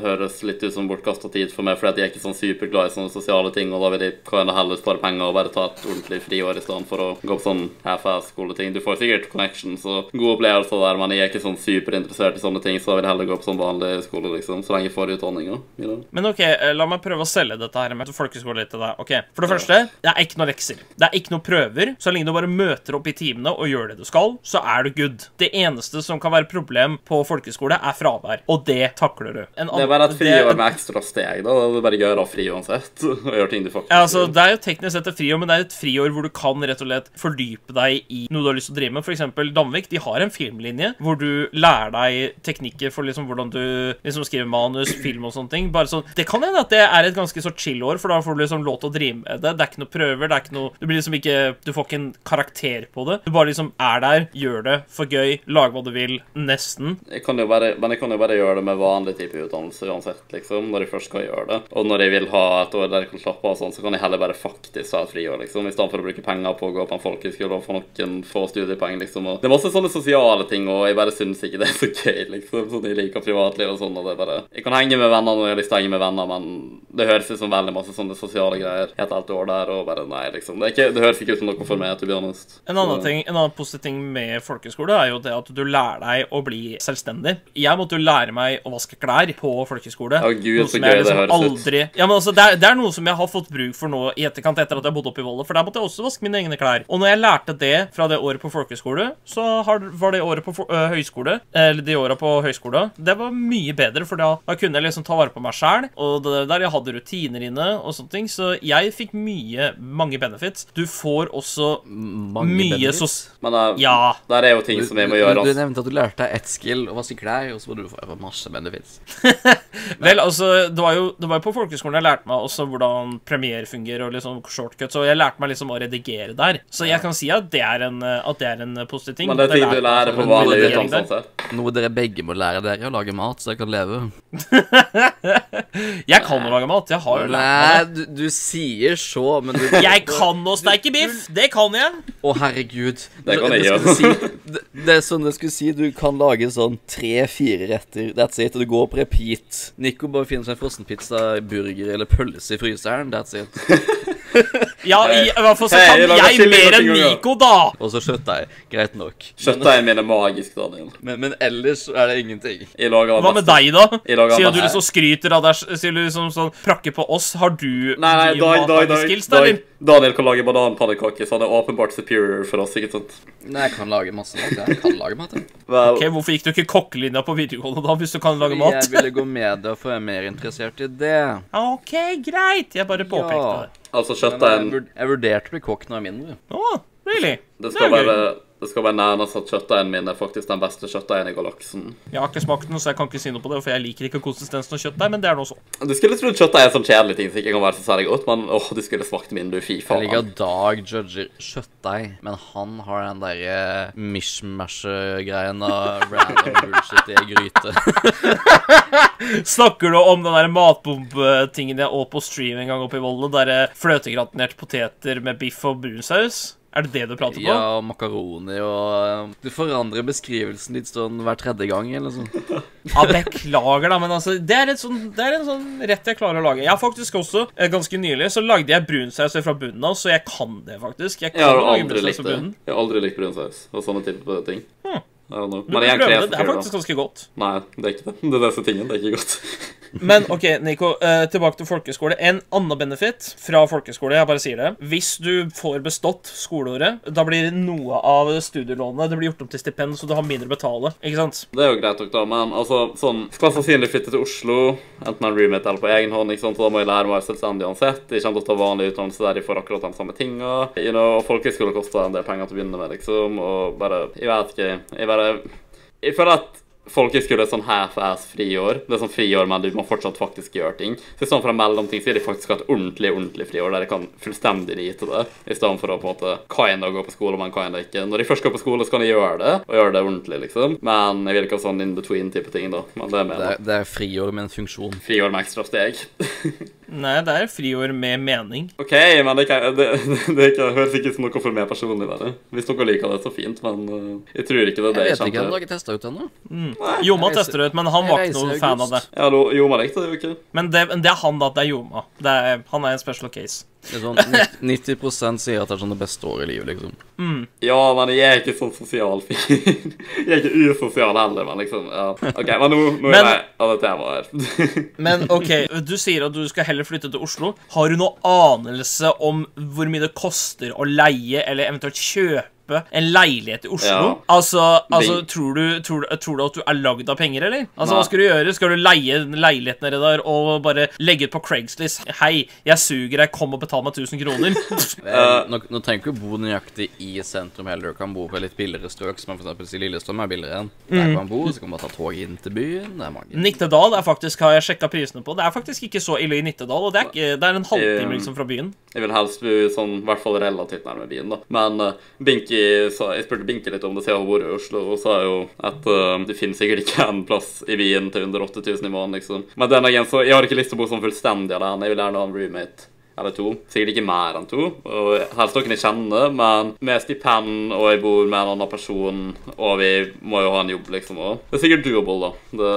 høres litt ut som bortkasta tid for meg, fordi jeg er ikke sånn superglad i sånne sosiale ting, og da vil jeg kan heller spare penger og bare ta et ordentlig friår i stedet for å gå på sånn half-ass-skoleting. Du får sikkert connections og gode opplevelser der, men jeg er ikke sånn superinteressert i sånne ting, så da vil jeg heller gå på sånn vanlig skole, liksom, så lenge jeg får utdanninga. Men ok, eh, la meg prøve å selge dette her med folkeskole litt til deg. Ok, For det første, det er ikke noe lekser. Det er ikke noe prøver. Så lenge du bare møter opp i timene og gjør det du skal, så er du good. Det eneste som kan være problem på folkeskole, er fravær. Og det takler du. En Det er bare et friår med ekstra steg, da. Det er bare gøy å ha fri uansett, og gjøre ting du faktisk Ja, altså, Det er jo teknisk sett et friår, men det er et friår hvor du kan rett og slett fordype deg i noe du har lyst til å drive med. Eksempel Danvik de har en filmlinje hvor du lærer deg teknikker for liksom hvordan du liksom skriver manus, film og sånne ting. Bare sånn, Det kan hende at det er et ganske så chill år, for da får du liksom lov til å drive med det. Det er ikke noe prøver, det er ikke noe Du blir liksom ikke Du får ikke en karakter på det. Du bare liksom er der, gjør det for gøy, lag hva du vil, nesten. Jeg kan jo bare, men kan jo bare gjøre det med vanlig type utdannelse uansett, liksom, når jeg først skal gjøre det. Og når jeg vil ha et år der jeg kan slappe av og sånn, så kan jeg heller bare faktisk ha et friår, liksom, i stedet for å bruke penger på å gå på en folkehøyskole og få noen få studiepoeng, liksom. Og det er masse sånne sosiale ting, og jeg bare syns ikke det er så gøy, liksom. Sånn jeg liker privatliv og sånn, og det er bare Jeg kan henge med venner når jeg har lyst til å henge med venner, men det høres ut som veldig masse sånne sosiale greier et helt år der, og bare nei, liksom. Det, ikke, det høres ikke ut som noe for meg, to be honest. En annen, ting, en annen positiv ting med folkeskole er jo det at du lærer deg å bli selvstendig. Jeg måtte jo lære meg å vaske klær på folkeskole. Oh, Gud, noe som jeg det liksom ut. aldri Ja, men altså, det er, det er noe som jeg har fått bruk for nå i etterkant etter at jeg bodde oppe i Volda, for der måtte jeg også vaske mine egne klær. Og når jeg lærte det fra det året på folkeskole, så har, var det året på øh, høyskole, eller de åra på høyskole, det var mye bedre, for da, da kunne jeg liksom ta vare på meg sjæl, og det der jeg hadde rutiner inne og sånne ting, så jeg fikk mye, mange benefits. Du får også Mange mye sos... Men uh, Ja. der er jo ting som jeg må gjøre. du, du nevnte at du lærte deg ett skill, å vaske klær, og så må du få masse benefits. Vel, altså, det var jo det var på folkehøgskolen jeg lærte meg også hvordan Premiere fungerer, og liksom shortcuts, og jeg lærte meg liksom å redigere der. Så jeg kan si at det er en, at det er en positiv ting. Men det er ting du lærer på vanlig utdannelse. Noe dere begge må lære dere, er å lage mat, så jeg kan leve. Jeg kan jo lage mat. Jeg har jo lært meg Nei, det. du, du sier så, men du Jeg kan å steike biff! Det kan jeg. Å, herregud. Det kan jeg gjøre. Si, det, det er sånn jeg skulle si. Du kan lage sånn tre-fire retter. That's it. Og du går på repeat. Nico bare finner seg en frossenpizza, burger eller pølse i fryseren. That's it. Ja, i, i hvert fall så kan jeg jeg mer enn. Nico, da. Og så kjøttdeig. Greit nok. Kjøttdeigen min er magisk, Daniel. Men, men ellers er det ingenting. Hva med deg, da? Siden du liksom skryter av deg Sier du liksom sånn prakker på oss, har du Nei, nei, de Dag, Dag, Dag, skills, dag, Dag. Daniel kan lage bananpannekaker, så han er åpenbart superior for oss, ikke sant? Nei, jeg kan lage masse mat. Jeg kan lage mat. jeg. Vel, Ok, Hvorfor gikk du ikke kokkelinja på videregående da, hvis du kan lage mat? Jeg ville gå med deg, for jeg er mer interessert i det. OK, greit. Jeg bare påpekte Ja. det. Altså, Men jeg, en jeg vurderte å bli kokk når jeg er mindre. Oh, really? Det Det skal er gøy. være det skal være nærmest at kjøttdeigen min er faktisk den beste kjøttdeigen i galaksen. Jeg har ikke smakt den, så jeg kan ikke si noe på det, for jeg liker ikke konsistensen av kjøttdeig, men det er nå så. Du skulle trodd kjøttdeig er en sånn kjedelig ting som ikke kan være så særlig godt, men åh, du skulle smakt min, du. Fy Jeg liker at Dag judger kjøttdeig, men han har den derre mishmash-greien av random bullshit i ei gryte. Snakker du om den der matbomb-tingen jeg åt på stream en gang oppe i Volda, der fløtegratinerte poteter med biff og brunsaus? Er det det du prater på? Ja, makaroni og Du forandrer beskrivelsen litt sånn hver tredje gang, eller sånn. Ja, beklager, da, men altså Det er, et sånn, det er en sånn rett jeg klarer å lage. Jeg har faktisk også, eh, ganske nylig, så lagde jeg brunsaus fra bunnen av, så jeg kan det, faktisk. Jeg kan Jeg har aldri likt det. Jeg har aldri likt brunsaus og sånne typer ting. Hmm. I. Du Men jeg prøve det. Det er faktisk ganske godt. Nei, det er ikke det. Det er disse tingene. Det er ikke godt. Men OK, Nico, eh, tilbake til folkeskole. En annen benefit fra folkeskole, jeg bare sier det Hvis du får bestått skoleåret, da blir noe av studielånet Det blir gjort opp til stipend, så du har mindre å betale. Ikke sant? Det er jo greit nok, da, men altså, sånn Skal sannsynlig flytte til Oslo, enten en roommate eller på egen hånd, ikke sant, så da må jeg lære meg selvstendig uansett. Jeg kommer til å ta vanlig utdannelse der jeg får akkurat de samme tinga. You know, folkeskole koster en del penger til å begynne med, liksom, og bare Jeg vet ikke. Jeg bare Jeg føler at folkehøyskole er sånn half-ass friår. Det er sånn friår, men du må fortsatt faktisk gjøre ting. Så i stedet for en mellomting, så er det faktisk et ordentlig ordentlig friår der jeg kan fullstendig nyte det, i stedet for å på en måte kinda gå på skole, men kinda ikke. Når jeg først går på skole, så kan jeg gjøre det, og gjøre det ordentlig, liksom. Men jeg vil ikke ha sånn in between-type ting, da. Men det er Det med er, det er friår med en funksjon. friår med ekstra steg. Nei, det er friår med mening. OK, men det, kan, det, det, høres ikke ut som noe for meg personlig. Der. Hvis noen liker det, så fint, men uh, jeg tror ikke det er det Jeg jeg vet ikke, jeg har ikke testa ut ennå. Joma Jeg reiser- tester det ut, men han var ikke noen fan av det. Ja, Joma likte det jo ikke. Men det, det er han, da. Det er Joma. Det er, han er en special case. Det er sånn, 90% sier at det er sånn det beste året i livet, liksom. Ja, men jeg er ikke sånn sosial fyr. Jeg er ikke usosial heller, men liksom ja. OK, men nå, nå Men- er jeg av det her. Men OK, du sier at du skal heller flytte til Oslo. Har du noe anelse om hvor mye det koster å leie eller eventuelt kjøpe en leilighet i Oslo? Ja. Altså, altså tror, du, tror, tror du at du er lagd av penger, eller? Altså, Nei. Hva skal du gjøre? Skal du leie leiligheten nedi der og bare legge ut på Craigslist? Hei, jeg suger deg, kom og betal meg 1000 kroner. uh, nå, nå trenger du ikke bo nøyaktig i sentrum heller. Du kan bo på litt billigere strøk, som eksempel i Lillestrøm er billigere enn der kan man bo. Så kan man ta tog inn til byen. Det er mange. Nittedal er faktisk, har jeg sjekka prisene på. Det er faktisk ikke så ille i Nittedal, og det er, ikke, det er en halvtime Eh, liksom fra byen. Jeg vil helst bo sånn, i hvert fall relativt nærme byen, da. Men uh, Binky sa, jeg spurte Binky litt om det siden hun bor i Oslo, og sa jo at uh, det finnes sikkert ikke en plass i byen til under 8000 i måneden, liksom. Men den igjen, så jeg har ikke lyst til å bo sånn fullstendig alene. Jeg vil gjerne ha en roommate. Eller to. Sikkert ikke mer enn to. Og helst noen jeg kjenner, men med stipend, og jeg bor med en annen person, og vi må jo ha en jobb, liksom. Og det er sikkert doable, da. Det,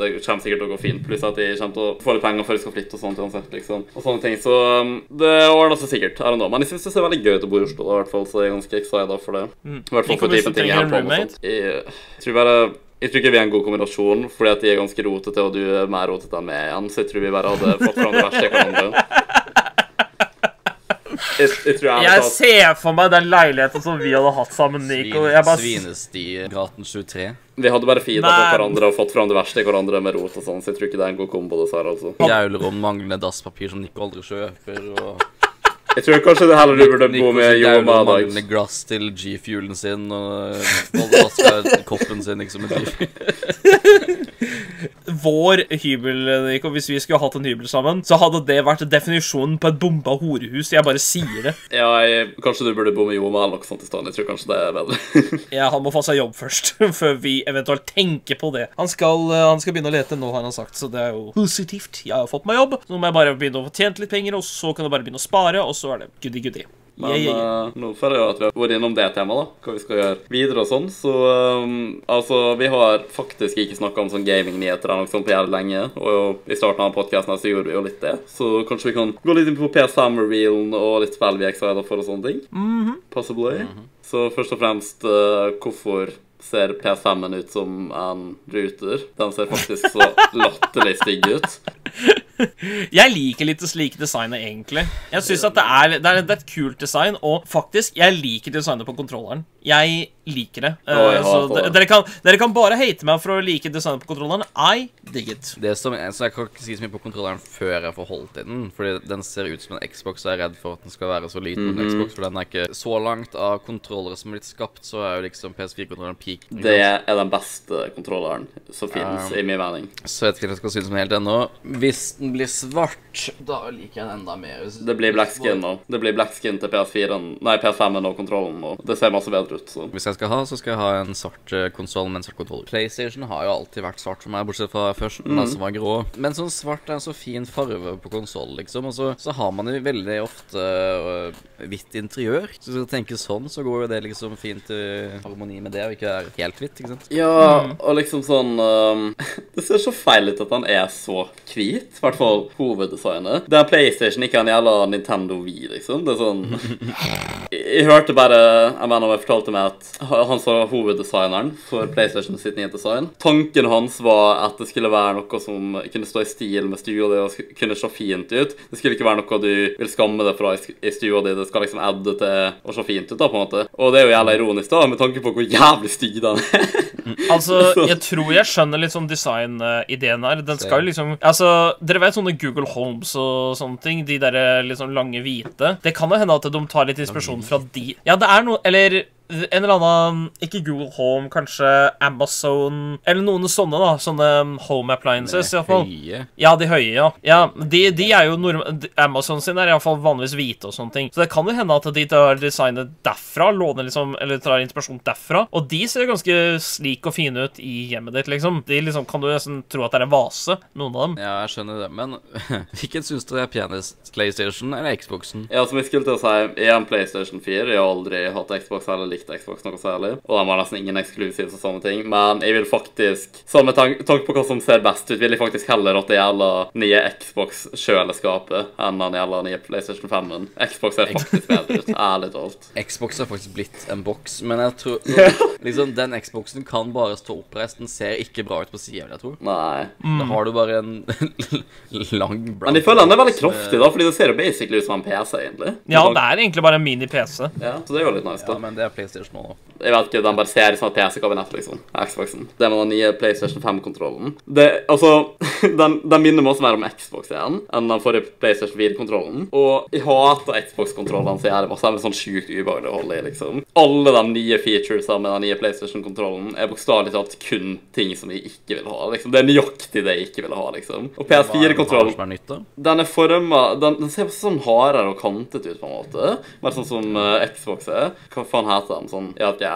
det kommer sikkert til å gå fint. Pluss at jeg kommer til å få litt penger før jeg skal flytte og sånt uansett, liksom. Og sånne ting. Så um, det ordner seg sikkert. Er det nå. Men jeg syns det ser veldig gøy ut å bo i Oslo, da, i hvert fall, så jeg er ganske excited for det. I hvert fall for typen ting jeg holder på med. Jeg, jeg tror bare jeg tror ikke vi er en god kombinasjon, fordi at de er ganske rotete, og du er mer rotete enn meg igjen. Så jeg tror vi bare hadde fått fram det verste i hverandre. Jeg, jeg jeg, Jeg ser for meg den leiligheten som vi hadde hatt sammen, Nico. Jeg bare Svinestigaten 23. Vi hadde bare feeda på hverandre og fått fram det verste i hverandre med rot og sånn, så jeg tror ikke det er en god kombo, dessverre, altså. Gaulerom, manglende dasspapir som Nico aldri kjøper. og... Jeg tror kanskje det heller du burde bo med Jo og gaulerom, manglende glass til G-fuelen sin, og alle vasker koppen sin liksom som en dyr. Vår hybel, Nico, hvis vi skulle hatt en hybel sammen, så hadde det vært definisjonen på et bomba horehus. Jeg bare sier det. Ja, jeg, kanskje du burde bo med Joma eller noe sånt i stedet. Jeg tror kanskje det er bedre. Ja, han må få seg jobb først, før vi eventuelt tenker på det. Han skal, eh, han skal begynne å lete nå, har han sagt, så det er jo positivt. Jeg har fått meg jobb, så nå må jeg bare begynne å få tjent litt penger, og så kan jeg bare begynne å spare, og så er det goody-goody. Men Yeah, yeah, yeah. nå føler jeg at vi har vært innom det temaet, da. Hva vi skal gjøre videre og sånn. Så um, altså, vi har faktisk ikke snakka om sånn gaming-nyheter eller noe sånt på jævlig lenge. Og i starten av podkasten så gjorde vi jo litt det. Så kanskje vi kan gå litt inn på PS5-reelen og litt spill vi er excited for og sånne ting. Possibly. Så først og fremst, uh, hvorfor ser PS5-en ut som en ruter? Den ser faktisk så latterlig stygg ut. Jeg liker litt slike designet, egentlig. Jeg synes at det er, det, er, det er et kult design, og faktisk, jeg liker designet på kontrolleren. Jeg liker det. Uh, oh, jeg så det. dere, kan, dere kan bare hate meg for å like designet på kontrolleren. I dig it. Det som, så Jeg kan ikke si så mye på kontrolleren før jeg får holdt i den. Fordi den ser ut som en Xbox, og jeg er redd for at den skal være så liten. Mm -hmm. en Xbox, For den er ikke så langt av kontrollere som er blitt skapt, så er jo liksom PS4-kontrolleren peak. Det er den beste kontrolleren som finnes, i min verden. Så jeg vet ikke hva jeg skal synes om helt ennå. Hvis den blir svart, da liker jeg den enda mer. Det blir black skin nå. Det blir black skin til PS4-en Nei, PS5-en og kontrollen nå. Det ser masse bedre slutt. Så. Hvis jeg skal ha, så skal jeg ha en svart uh, konsoll med en svart kontroller. PlayStation har jo alltid vært svart for meg, bortsett fra først, den som var grå. Men sånn svart er en så fin farve på konsoll, liksom. Og så, så har man jo veldig ofte øh, hvitt interiør. Så hvis du tenker sånn, så går jo det liksom fint i harmoni med det, og ikke er helt hvitt, ikke sant. Ja, og liksom sånn um, Det ser så feil ut at han er så hvit. I hvert fall hoveddesignet. Det er PlayStation, ikke en jævla Nintendo Wii, liksom. Det er sånn Jeg hørte bare Jeg mener, jeg meg fortalte meg at han som var hoveddesigneren for PlayStation sitt nye design Tanken hans var at det skulle være noe som kunne stå i stil med stua di og kunne se fint ut. Det skulle ikke være noe du vil skamme deg fra i stua di. Det skal liksom adde til å se fint ut, da, på en måte. Og det er jo jævla ironisk, da, med tanke på hvor jævlig stygg den er. Altså, jeg tror jeg skjønner litt sånn design-ideen her. Den skal jo liksom Altså, dere vet sånne Google Homes og sånne ting? De derre litt sånn lange hvite. Det kan jo hende at de tar litt inspirasjon fra de Ja, det er noe Eller en eller annen Ikke Google Home, kanskje Amazon Eller noen sånne, da. Sånne home appliances, iallfall. Høye. Ja, de høye, ja. ja de, de er jo norm Amazon sin er iallfall vanligvis hvite og sånne ting. Så det kan jo hende at de tar designet derfra, låner liksom, eller tar inspirasjon derfra. Og de ser ganske slik og fine ut i hjemmet ditt, liksom. De liksom kan du nesten tro at det er en vase, noen av dem. Ja, jeg skjønner det, men hvilken syns du er penest? PlayStation eller Xboxen? Ja, som jeg skulle til å si, er en PlayStation 4. Jeg har aldri hatt Xbox eller likt Xbox noe særlig. Og de har nesten ingen eksklusiv og sånne ting. Men jeg vil faktisk, sånn med tanke på hva som ser best ut, vil jeg faktisk heller at det gjelder nye Xbox-kjøleskapet enn den gjelder nye PlayStation 5-en. Xbox ser faktisk bedre ut, ærlig talt. Xbox har faktisk blitt en boks, men jeg tror liksom den Xboxen kan bare stå oppreist. Den ser ikke bra ut på sida, vil jeg tro. Nei. Da har du bare en lang brown Men jeg føler den er veldig kraftig, da, fordi det ser jo basically ut som en PC, egentlig. Ja, det er egentlig bare en mini-PC. Ja, så det er jo litt nice, Ja, men det er PlayStation nå. Jeg vet ikke, den bare ser ut som et PC-kabinett, liksom. Xboxen. Det med den nye PlayStation 5-kontrollen. Det, altså, den, den minner meg også mer om Xbox igjen enn den forrige PlayStation 4-kontrollen. Og jeg hater Xbox-kontrollene så jævlig masse. De er sånn sjukt ubehagelige å holde i, liksom. Alle de nye featuresene med den nye PlayStation-kontrollen er bokstavelig talt kun ting som jeg ikke vil ha. liksom. Det er nøyaktig det jeg ikke vil ha, liksom. Og Hva er det PS4-kontrollen som er nytt, da? den er forma den, den ser sånn hardere og kantet ut, på en måte. Mer sånn som uh, Xbox er. Hva faen heter de? Sånn, ja, ikke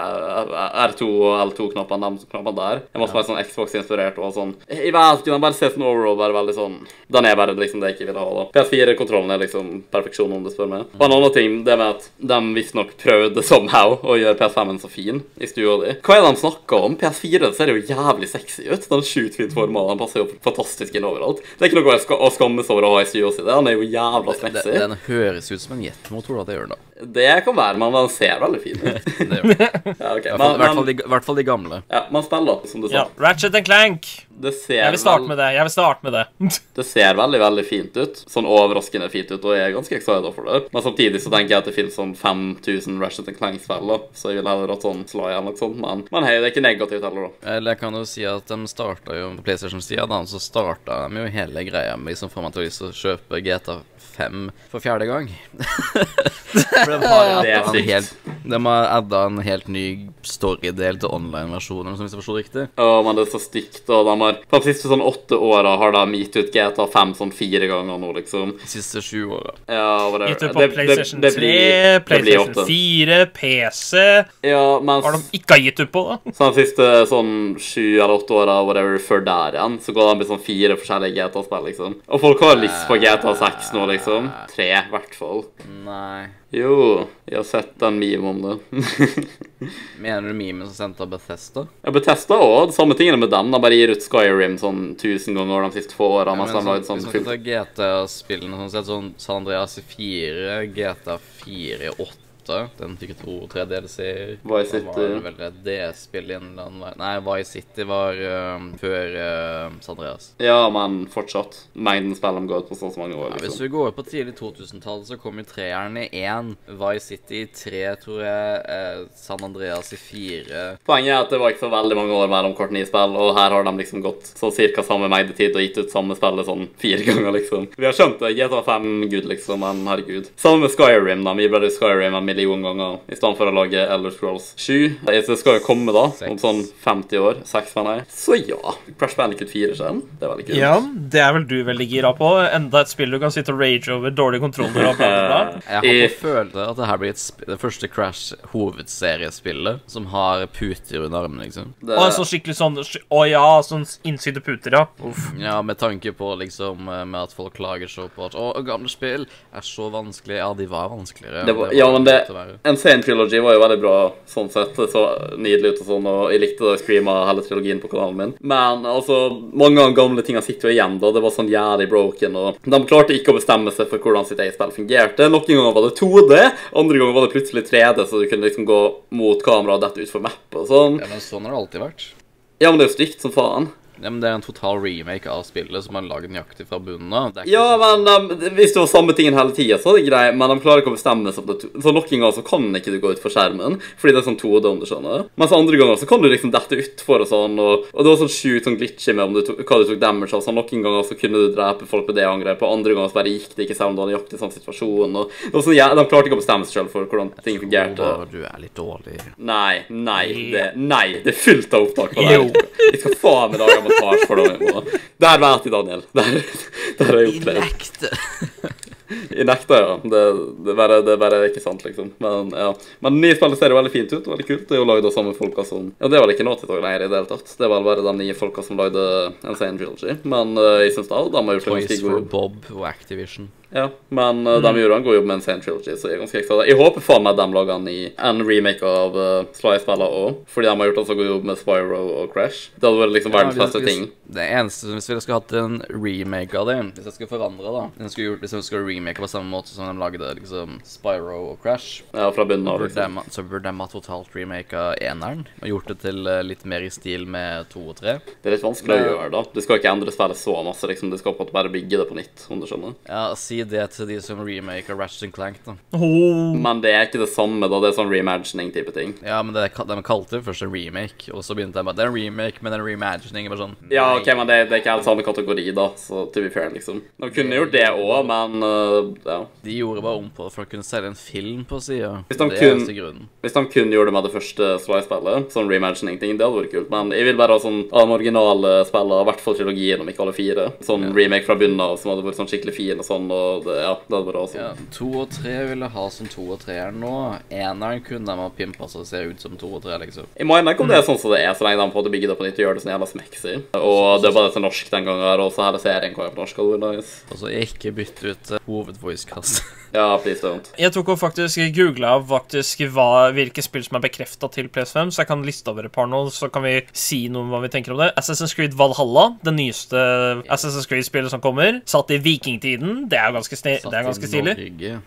R2 og L2-knappene, de knappene der. Jeg måtte være sånn Xbox-inspirert og sånn. Jeg vet ikke, den bare ser sånn overall bare veldig sånn Den er bare liksom det jeg ikke vil ha, da. PS4-kontrollen er liksom perfeksjon, om du spør meg. Og en annen ting, det med at de visstnok prøvde somehow å gjøre PS5-en så fin i stua di. Hva er det de snakker om? PS4 ser jo jævlig sexy ut. Den sjukt fint forma, den passer jo fantastisk inn overalt. Det er ikke noe å ska- skamme seg over å ha i stua si. Den er jo jævla Den, den høres ut som en jetmotor, da. Det gjør den, da. Det kan være, men den ser veldig fin ut. Det gjør. Ja, ok. I hvert fall- i hvert fall de, hvert fall de gamle. ja, man spiller, som du sa. Ja, Ratchet and Clank. Det ser, Jeg vil starte med det. Jeg vil starte med det. det ser veldig veldig fint ut. Sånn overraskende fint ut, og jeg er ganske excited for det. Men samtidig så tenker jeg at det finnes sånn 5000 Ratchet Clank-spill, så jeg vil heller hatt sånn slå noe sånt. Men, men hei, det er ikke negativt heller, da. Eller jeg kan jo si at de starta jo på PlayStation-sida, da, så starta de jo hele greia med liksom for meg til å til å kjøpe GTA 5 for fjerde gang. for de har Det er en helt, de har adda en helt ny storydel til online-versjonen, hvis jeg forsto riktig. Ja, men det er så stygt, og de har På de siste sånn åtte åra har de gitt ut GTA 5 sånn fire ganger nå, liksom. De siste sju åra. Ja, det, Gitt ut på PlayStation 3, det blir PlayStation åtte. 4, PC Ja, mens har de ikke gitt ut på, da? Så de siste sånn sju eller åtte åra whatever, før der igjen, så går de med sånn fire forskjellige GTA-spill, liksom. Og folk har lyst på GTA 6 nå, liksom. Tre, i hvert fall. Nei. Jo, jeg har sett en meme om det. Mener du memen som sendte av Bethesda? Ja, Bethesda òg samme tingene med dem. De bare gir ut Skyrim sånn tusen ganger de siste få åra. Ja, men de sånn, hvis man kan GTA-spillene sånn sett, sånn San Andreas i 4, GTA 4 i 8 Den fikk to tre DLC-er. Vice City. var vel et DS-spill Nei, Vice City var øhm, før uh, San Andreas. Ja, men fortsatt. Mengden spill de går ut på så mange år. Liksom. Ja, hvis liksom. vi går på tidlig 2000-tall, så kom jo treeren i én. Vice City i tre, tror jeg. Eh, San Andreas i fire. Poenget er at det var ikke så veldig mange år mellom hvert nye spill, og her har de liksom gått så cirka samme mengde tid og gitt ut samme spillet sånn fire ganger, liksom. Vi har skjønt det. GTA 5 gud, liksom, men herregud. Samme med Skyrim, da. Vi ble Skyrim enn million ganger i stedet for å lage Elder Scrolls 7. Det skal jo komme da, om sånn 50 år. 6, mener jeg. Så ja, Crash Bandicoot 4 skjer Det er veldig kult. Ja, det er vel du veldig gira på. Enda et spill du kan sitte og rage over dårlige kontroller og. Jeg har følt følelse at det her blir et det første Crash hovedseriespillet som har puter under armen, liksom. Det, Og så skikkelig sånn Å ja, sånn innsydde puter, ja. Uff. Ja, med tanke på liksom eh, Med at folk klager så på at Å, gamle spill er så vanskelig. Ja, de var vanskeligere. det var, ja, men det Insane Trilogy var jo veldig bra sånn sett. Det så nydelig ut og sånn, og jeg likte da jeg streama hele trilogien på kanalen min. Men altså, mange av de gamle tingene sitter jo igjen, da. Det var sånn jævlig broken, og de klarte ikke å bestemme seg for hvordan sitt eget spill fungerte. Noen ganger var det 2D, andre ganger var det plutselig 3D, så du kunne liksom gå mot kamera og dette utfor map og sånn. Ja, men sånn har det alltid vært. Ja, men det er jo stygt som faen. Ja, men Det er en total remake av spillet som er laget nøyaktig fra bunnen av. Ikke Ja, sånn- men um, hvis det var samme tingen hele tida, så er det greit, men de klarer ikke å bestemme seg. Så noen ganger så kan ikke du gå ut for skjermen, fordi det er sånn 2D, om du skjønner. Mens andre ganger så kan du liksom dette utfor og sånn, og, og det var sånn sjukt sånn glitchy med om du tok, hva du tok damage av. Så noen ganger så kunne du drepe folk med det angrepet, og andre ganger så bare gikk det ikke selv om du hadde nøyaktig i sånn situasjon. Og, og var sånn, ja, de klarte ikke å bestemme seg selv for hvordan ting fungerte. Tror du er litt dårlig. Nei, nei, det, nei, det er fullt av opptak på det. Jo. Jeg skal faen meg lage montasje for dem. Det Der vet jeg, Daniel. Det har jeg opplevd. Nekte. I nekter, ja. Det, det, er bare, det er ikke sant, liksom. Men ja. Men nye spillet ser jo veldig fint ut. Veldig kult. Det er jo lagd av samme folka som Ja, det er vel ikke Naughty Dog lenger i det hele tatt. Det er vel bare de nye folka som lagde Insane Trilogy. Men uh, jeg syns da de har gjort en Toys ganske for Bob og Activision. Ja, men uh, de gjorde en god jobb med Insane Trilogy, så jeg er ganske ekstra. Jeg håper faen meg de lager en, i, en remake av uh, Sly-spillene òg, fordi de har gjort en så god jobb med Spyro og Crash. Det hadde vært liksom verdens Ja, beste ting. Det eneste Hvis vi skulle hatt en remake av det Hvis jeg skulle forandre da Hvis jeg skulle, gjort, hvis jeg skulle remake på samme måte som de lagde liksom Spyro og Crash Ja, fra bunnen av, liksom. Så burde de ha totalt remaka eneren Og gjort det til eh, litt mer i stil med to og tre Det er litt vanskelig å gjøre, da. Du skal ikke endre spillet så masse, liksom. Du skal på en måte bare bygge det på nytt, om du skjønner. Ja, si det til de som remaker Ratchet and Clank da Oh. Men det er ikke det samme, da. Det er sånn reimagining-type ting. Ja, men det, de kalte det først en remake Og så begynte de bare Det er en remake, men en reimagining er bare sånn Ja, ok, men det, det er ikke helt samme kategori, da, så to be fair, liksom. De kunne gjort det òg, men uh, ja. De gjorde bare om på det for å kunne selge en film på siden Hvis de kun- Hvis de kun gjorde det med det første Sly-spillet, sånn reimagining-ting, det hadde vært kult. Men jeg vil bare ha sånn av de originale spillene, i hvert fall trilogien, om ikke alle fire. Sånn remake fra bunnen av som hadde vært sånn skikkelig fin og sånn, og det, ja, det er bra awesome. Ja, to og tre ville ha som to og tre er nå. Eneren kunne de ha pimpa så det ser ut som to og tre, liksom. Jeg gjerne ikke om det er sånn som det er, så lenge de får bygge det på nytt og gjøre det sånn jævla smeksy. Og det var det til norsk den gangen, og så hele serien kom jo på norsk. og det var nice. Og så ikke bytte ut uh, hovedvoicekast. Ja, please don't. Jeg tok og faktisk googla faktisk hva, hvilke spill som er bekrefta til PS5, så jeg kan liste over et par nå, så kan vi si noe om hva vi tenker om det. Assassin's Creed Valhalla, det nyeste Assassin's Creed-spillet som kommer, satt i vikingtiden. Det er jo ganske, sni det er ganske stilig.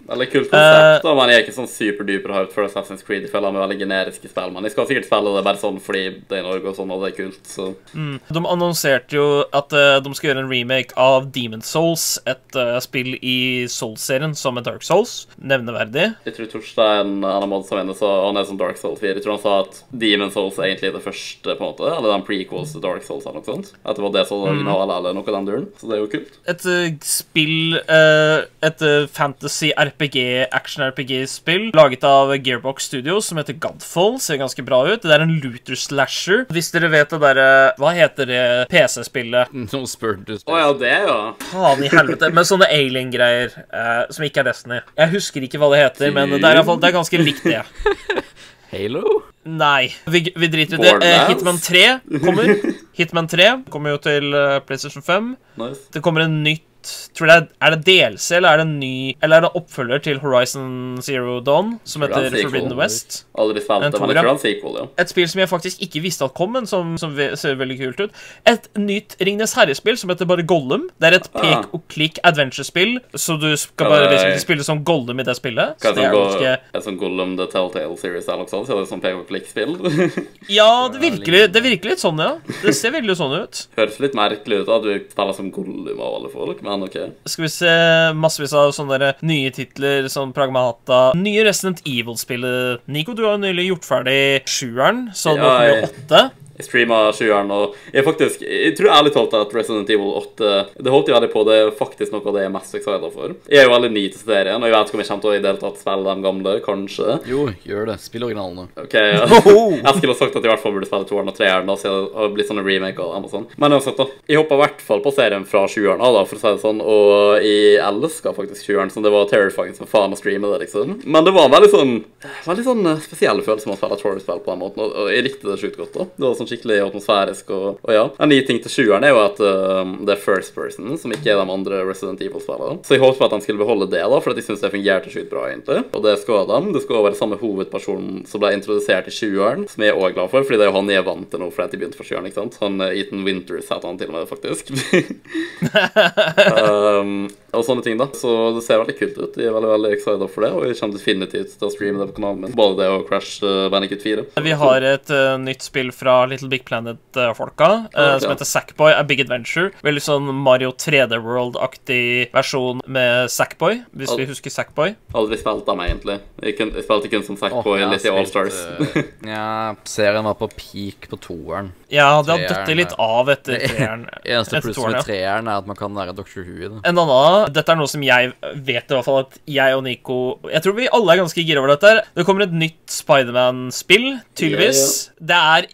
Veldig kult konsept, uh, men jeg er ikke sånn superduper hyped for Assassin's Creed. Jeg føler de er veldig generiske spill, men jeg skal sikkert spille det bare sånn fordi det er i Norge og sånn, og det er kult, så De annonserte jo at uh, de skal gjøre en remake av Demon Souls, et uh, spill i Souls-serien som er Dark Souls. Nevneverdig. Jeg tror Torstein han er mod som vinner så han er som Dark Souls 4. Jeg tror han sa at Demon Souls er egentlig det første, på en måte, eller den prequels til Dark Souls eller noe sånt. At det var det som var originale, eller noe av den duren. Så det er jo kult. Et eh, spill eh, Et eh, fantasy-RPG, action-RPG-spill laget av Gearbox Studios som heter Godfall. Ser ganske bra ut. Det er en looter slasher. Hvis dere vet det derre Hva heter det PC-spillet? Nå spurte du Å ja, det, ja. Faen i helvete. Med sånne alien-greier eh, som ikke er Destiny. Jeg husker ikke hva det heter, men det er, i hvert fall- det er ganske likt det. Halo? Nei, vi, vi driter i det. Eh, Hitman 3 kommer. Hitman 3 kommer jo til eh, PlayStation 5. Nice. Det kommer en nytt Tror det er, er det DLC, eller er det ny Eller er det oppfølger til Horizon Zero Dawn, som er heter sequel. Forbidden West? Aldri spilt det, men jeg tror er sequel, ja. Et spill som jeg faktisk ikke visste at kom, men som, som ser veldig kult ut. Et nytt Ringnes Herre-spill som heter bare Gollum. Det er et Ah. pek og klikk adventure-spill, så du skal bare er- spille som Gollum i det spillet. Hva er det er som er sånn Gollum The Telltale Series eller noe sånt? Så er det sånn pek og klikk-spill? Ja, det virker, det virker litt sånn, ja. Det ser veldig sånn ut. Høres litt merkelig ut da, du spiller som Gollum av alle folk, men ok. Skal vi se massevis av sånne der nye titler som Pragmata. Nye Resident Evil-spillet. Nico, du har jo nylig gjort ferdig sjueren, så nå kommer jo åtte. Jeg streama sjueren, og jeg faktisk Jeg tror ærlig talt at Resident Evil 8 Det holdt jeg veldig på, det er faktisk noe av det jeg er mest excited for. Jeg er jo veldig ny til serien, og jeg vet ikke om jeg kommer til å i det hele tatt spille de gamle, kanskje. Jo, gjør det. Spill originalene. Ok, ja. Jeg skulle ha sagt at jeg i hvert fall burde spille toeren og treeren, siden det har blitt sånne remake av dem og sånn. Men uansett, da. Jeg hoppa i hvert fall på serien fra sjueren da, for å si det sånn, og jeg elska faktisk sjueren, så det var terrifying som faen å streame det, liksom. Men det var en veldig sånn Veldig sånn eh, spesiell følelse med å spille et horror-spill på den måten, og og jeg likte det sjukt godt, da. Det var sånn skikkelig atmosfærisk, og, og ja. En ny ting til sjueren er jo at eh, det er first person, som ikke er de andre Resident Evil-spillene. Så jeg håpet at de skulle beholde det, da, for jeg syns det fungerte sjukt bra, egentlig. Og det skal de. Det skal være samme hovedperson som ble introdusert i sjueren, som jeg er også glad for, fordi det er jo han jeg er vant til nå, fordi jeg begynte for sjueren, ikke sant. Han eh, Ethan Winters heter han til og med, faktisk. um, og sånne ting, da. Så det ser veldig kult ut. Jeg er veldig veldig excited for det, og jeg kommer definitivt til å streame det på kanalen min. Både det og Crash uh, Bandicoot 4. Vi har et uh, nytt spill fra Little Big Planet-folka Ja, som heter Sackboy A Big Adventure. Veldig sånn Mario 3D World-aktig versjon med Sackboy, hvis vi husker Sackboy. Aldri spilt meg egentlig. Jeg, kun, jeg spilte kun som Sackboy har litt i All spilt, Stars. eh, ja, serien var på peak på toeren. Ja, det har dødd litt av etter treeren. Eneste pluss plusset med treeren er at man kan være Dr. Who i det. En annen, dette er noe som jeg vet i hvert fall at jeg og Nico Jeg tror vi alle er ganske gira over dette. Det kommer et nytt Spiderman-spill, tydeligvis. Det er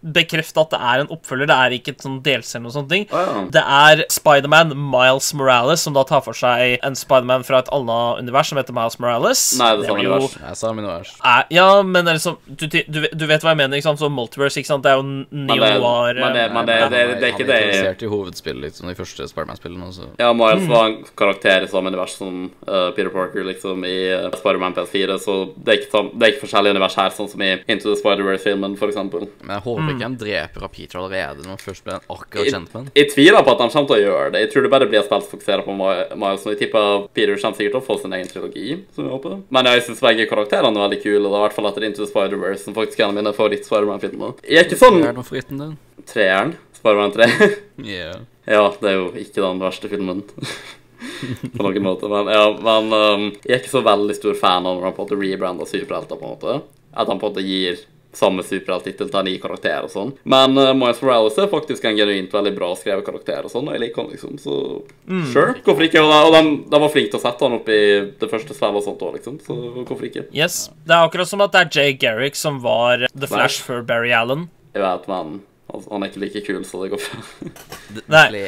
bekrefta at det er en oppfølger, det er ikke et sånn delscene og sånne ting. Oh, ja. Det er Spiderman Miles Morales, som da tar for seg en Spiderman fra et annet univers som heter Miles Morales. Nei, det er samme univers. jo- univers. Jeg sa min univers. er, ja, men det er liksom du, du, du vet hva jeg mener, ikke sant? Så Multiverse, ikke sant? Det er jo neo-noir men det, eh, men det, det, det, er ikke Han er interessert i hovedspillet, liksom, de første Spiderman-spillene. Ja, Miles Mm. var en karakter i samme univers som uh, Peter Parker liksom i uh, Spider-Man PS4, så det er, ikke, det er ikke forskjellige univers her, sånn som i Into the Spider-Verse-filmen, for eksempel. Men jeg håper Mm. ikke de dreper av Peter allerede når først ble akkurat kjent med han. Jeg tviler på at han kommer til å gjøre det. Jeg tror det bare blir et fokusert på Mi- Miles. Jeg tipper Peter kommer sikkert til å få sin egen trilogi, som jeg håper. Men jeg syns begge karakterene er veldig kule, og det er i hvert fall etter Into the Spider-Verse, som faktisk er en av mine favoritt-Spiderman-filmer. Jeg er ikke sånn Hva er det for favoritten din? treeren. Spiderman 3. Yeah. Ja, det er jo ikke den verste filmen. på noen måte. Men, ja, men um, jeg er ikke så veldig stor fan av når han på en måte rebrander superhelter. på en måte. At han på en måte gir samme superhelttittel til en ny karakter og sånn. Men uh, Miles Morales er faktisk en genuint veldig bra skrevet karakter, og sånn, og jeg liker han liksom, så sure. Hvorfor ikke? Og, de, de, var flinke til å sette han opp i det første spillet og sånt òg, liksom, så hvorfor ikke? Yes. Det er akkurat som at det er Jay Garrick som var The Flash før Barry Allen. Jeg vet, men altså, han er ikke like kul, så det går bra. Nei.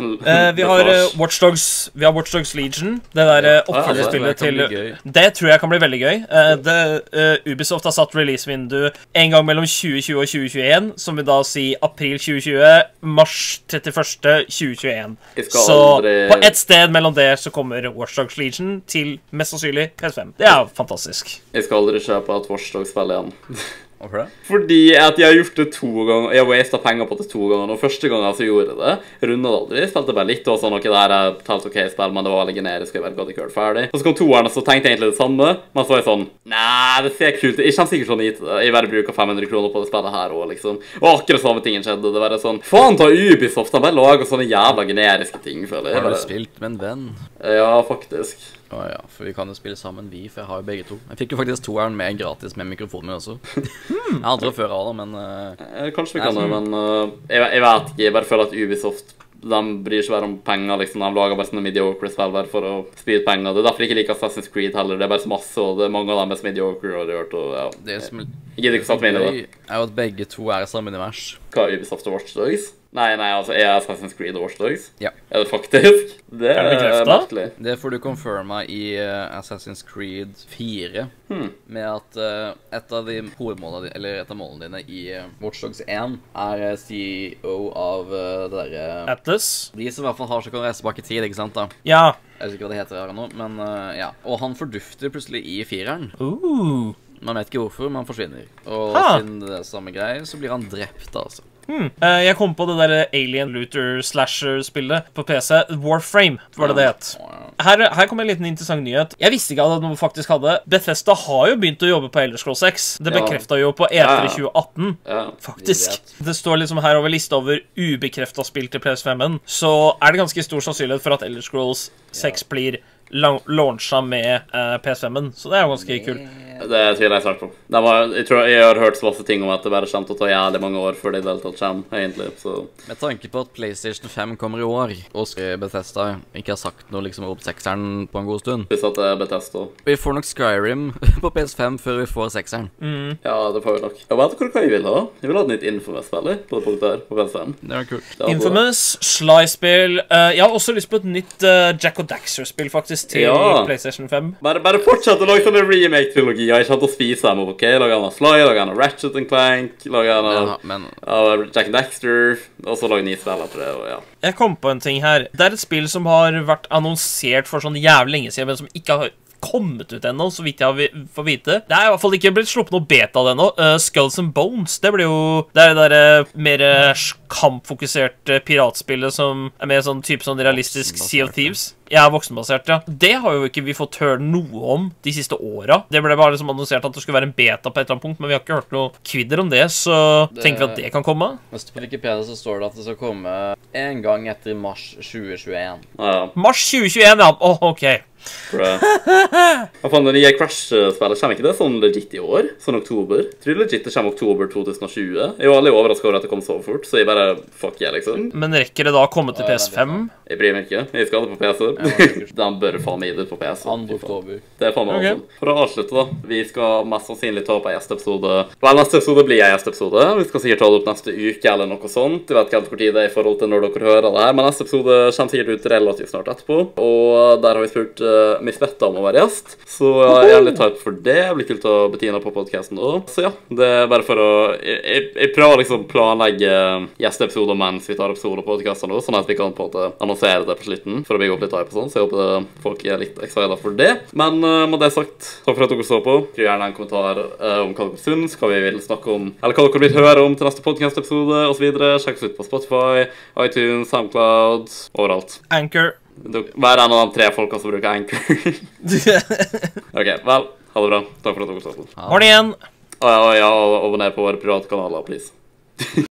Eh, vi har uh, Watchdogs Vi har Watchdogs Legion. Det der uh, Ja, oppfølgerspillet til. Det tror jeg kan bli veldig gøy. Eh, det, eh, Ubisoft har satt releasevindu en gang mellom 2020 og 2021, som vil da si april 2020, mars 31. 2021. Så aldri- på ett sted mellom det så kommer Watchdogs Legion til mest sannsynlig PS5. Det er fantastisk. Jeg skal aldri kjøpe et Watchdogs-spill igjen. Hvorfor det? Fordi at jeg har gjort det to ganger. Jeg har wasta penger på det to ganger. Og første gangen så gjorde jeg det. Runda det aldri. Spilte bare litt. Og så noe der jeg talte OK spill, men det var veldig generisk. Jeg vel gadd ikke gjøre det ferdig. Og så kom toeren, og så tenkte jeg egentlig det samme. Men så var jeg sånn Nei, det ser kult ut. Jeg kommer sikkert sånn hit. Jeg bare bruker 500 kroner på det spillet her òg, liksom. Og akkurat samme tingen skjedde. Det var sånn Faen ta Ubisoft, de bare lager sånne jævla generiske ting, føler jeg. Har du spilt med en venn? ja, faktisk. Å ja, for vi kan jo spille sammen, vi, for jeg har jo begge to. Jeg fikk jo faktisk toeren med gratis med mikrofonen min også. Jeg hadde det før av det, men Eh, Kanskje vi kan det, men uh, jeg, jeg vet ikke. Jeg bare føler at Ubisoft de bryr seg bare om penger. liksom. De lager bare sånne mediocre spill bare for å spy ut penger. Det er derfor jeg ikke liker Assassin's Creed heller. Det er bare så masse, og det er mange av dem er så mediocre. og det har gjort, og ja. det som Jeg gidder ikke satt meg inn i det. Jeg er jo at begge to er i samme univers. Hva er Ubisoft og Watch Dogs? Nei, nei, altså, er Assassin's Creed Watch Dogs? Ja. Er det faktisk? Det Er er merkelig. Det får du confirma i eh, Assassin's Creed 4, Hmm. med at eh, et av de hovedmålene dine, eller et av målene dine i Watch Watchdogs 1 er eh, CEO av uh, det derre Atlas. De som i hvert fall har så kan reise bak i tid, ikke sant? da Ja. Jeg vet ikke hva det heter her nå, men eh, ja. Og han fordufter plutselig i fireren. Uh. Man vet ikke hvorfor, men han forsvinner. Og Ha. siden det er samme greie, så blir han drept, altså. Hmm. Eh, jeg kom på det der Alien Looter Slasher-spillet på PC. Warframe var det det het. Her, her kom en liten interessant nyhet. Jeg visste ikke at noe faktisk hadde Bethesda har jo begynt å jobbe på Elder Scrolls 6. Det bekrefta jo på E3 2018. Faktisk. Det står liksom her over lista over ubekrefta spill til PS5-en. Så er det ganske stor sannsynlighet for at Elder Scrolls 6 blir la- launcha med uh, PS5-en. Så det er jo ganske kult. Det tviler jeg sterkt på. Har, jeg, tror, jeg har hørt så masse ting om at det bare kommer til å ta jævlig mange år før det i det hele tatt kommer, egentlig. Så Med tanke på at PlayStation 5 kommer i år, og Bethesda ikke har sagt noe liksom om sekseren på en god stund hvis at det er Bethesda Vi får nok Skyrim på PS5 før vi får sekseren. Ja, det får vi nok. Jeg vet ikke hva jeg vil ha. Jeg vil ha et nytt Infamous-spill på det punktet her. På PS5. Det var kult. Cool. Infamous, Sly-spill uh, Jeg har også lyst på et nytt uh, Jack og Daxter-spill, faktisk, til Ja. PlayStation 5. Bare, bare fortsett å lage sånne remake-trilogier. Jeg ikke hatt å spise dem opp. ok? Lage en av Sly, lage en av Ratchet and Clank, lage en av, Ja, men av Jack and Daxter, og så lage ni spill etter det. og ja. Jeg kom på en ting her. Det er et spill som har vært annonsert for sånn jævlig lenge siden, men som ikke har kommet ut ennå, så vidt jeg får vite. Det er i hvert fall ikke blitt sluppet noe beta av det ennå. Uh, Skulls and Bones, det blir jo Det er det derre mer eh, kampfokuserte piratspillet som er mer sånn type sånn realistisk Sea of Thieves. Ja, voksenbasert, ja. Det har jo ikke vi fått høre noe om de siste åra. Det ble bare liksom annonsert at det skulle være en beta på et eller annet punkt, men vi har ikke hørt noe kvidder om det, så Det- tenker vi at det kan komme. Mest på Wikipedia så står det at det skal komme en gang etter mars 2021. ja. Mars 2021, ja. Åh, OK. Det. Hva faen, det nye Crash-spillet, kommer ikke det sånn legit i år? Sånn oktober? Tror legit det kommer oktober 2020. Jeg var aldri overraska over at det kom så fort, så jeg bare fuck yeah, liksom. Men rekker det da å komme til Ja, PS5? Jeg bryr meg ikke. Jeg skal ha det på PC. sikkert. De bør faen meg gi det ut på PC. 2. Fy faen. oktober. Det er faen meg okay. awesome. For å avslutte, da. Vi skal mest sannsynlig ta opp en gjesteepisode. Vel, neste episode blir en gjesteepisode. Vi skal sikkert ta det opp neste uke eller noe sånt. Jeg vet ikke helt hvor tid det er i forhold til når dere hører det her, men neste episode kommer sikkert ut relativt snart etterpå. Og der har vi spurt uh, Miss Vetta om å være gjest, så jeg er litt hype for det. Det blir kult å ha Bettina på podkasten òg. Så ja, det er bare for å Jeg, jeg, jeg prøver liksom å planlegge gjesteepisoder mens vi tar episoder på podkasten, sånn at vi kan på en måte annonsere det på slutten for å bygge opp litt hype og sånn. Så jeg håper folk er litt excited for det. Men uh, med det sagt, takk for at dere så på. Skriv gjerne en kommentar uh, om hva dere syns, hva vi vil snakke om, eller hva dere vil høre om til neste podkast-episode osv. Sjekk oss ut på Spotify, iTunes, Soundcloud, overalt. Anchor. Vær en av de tre folka som bruker Anchor. OK, vel, ha det bra. Takk for at dere så på. Ha det igjen. Og ja, og abonner på våre private kanaler, please.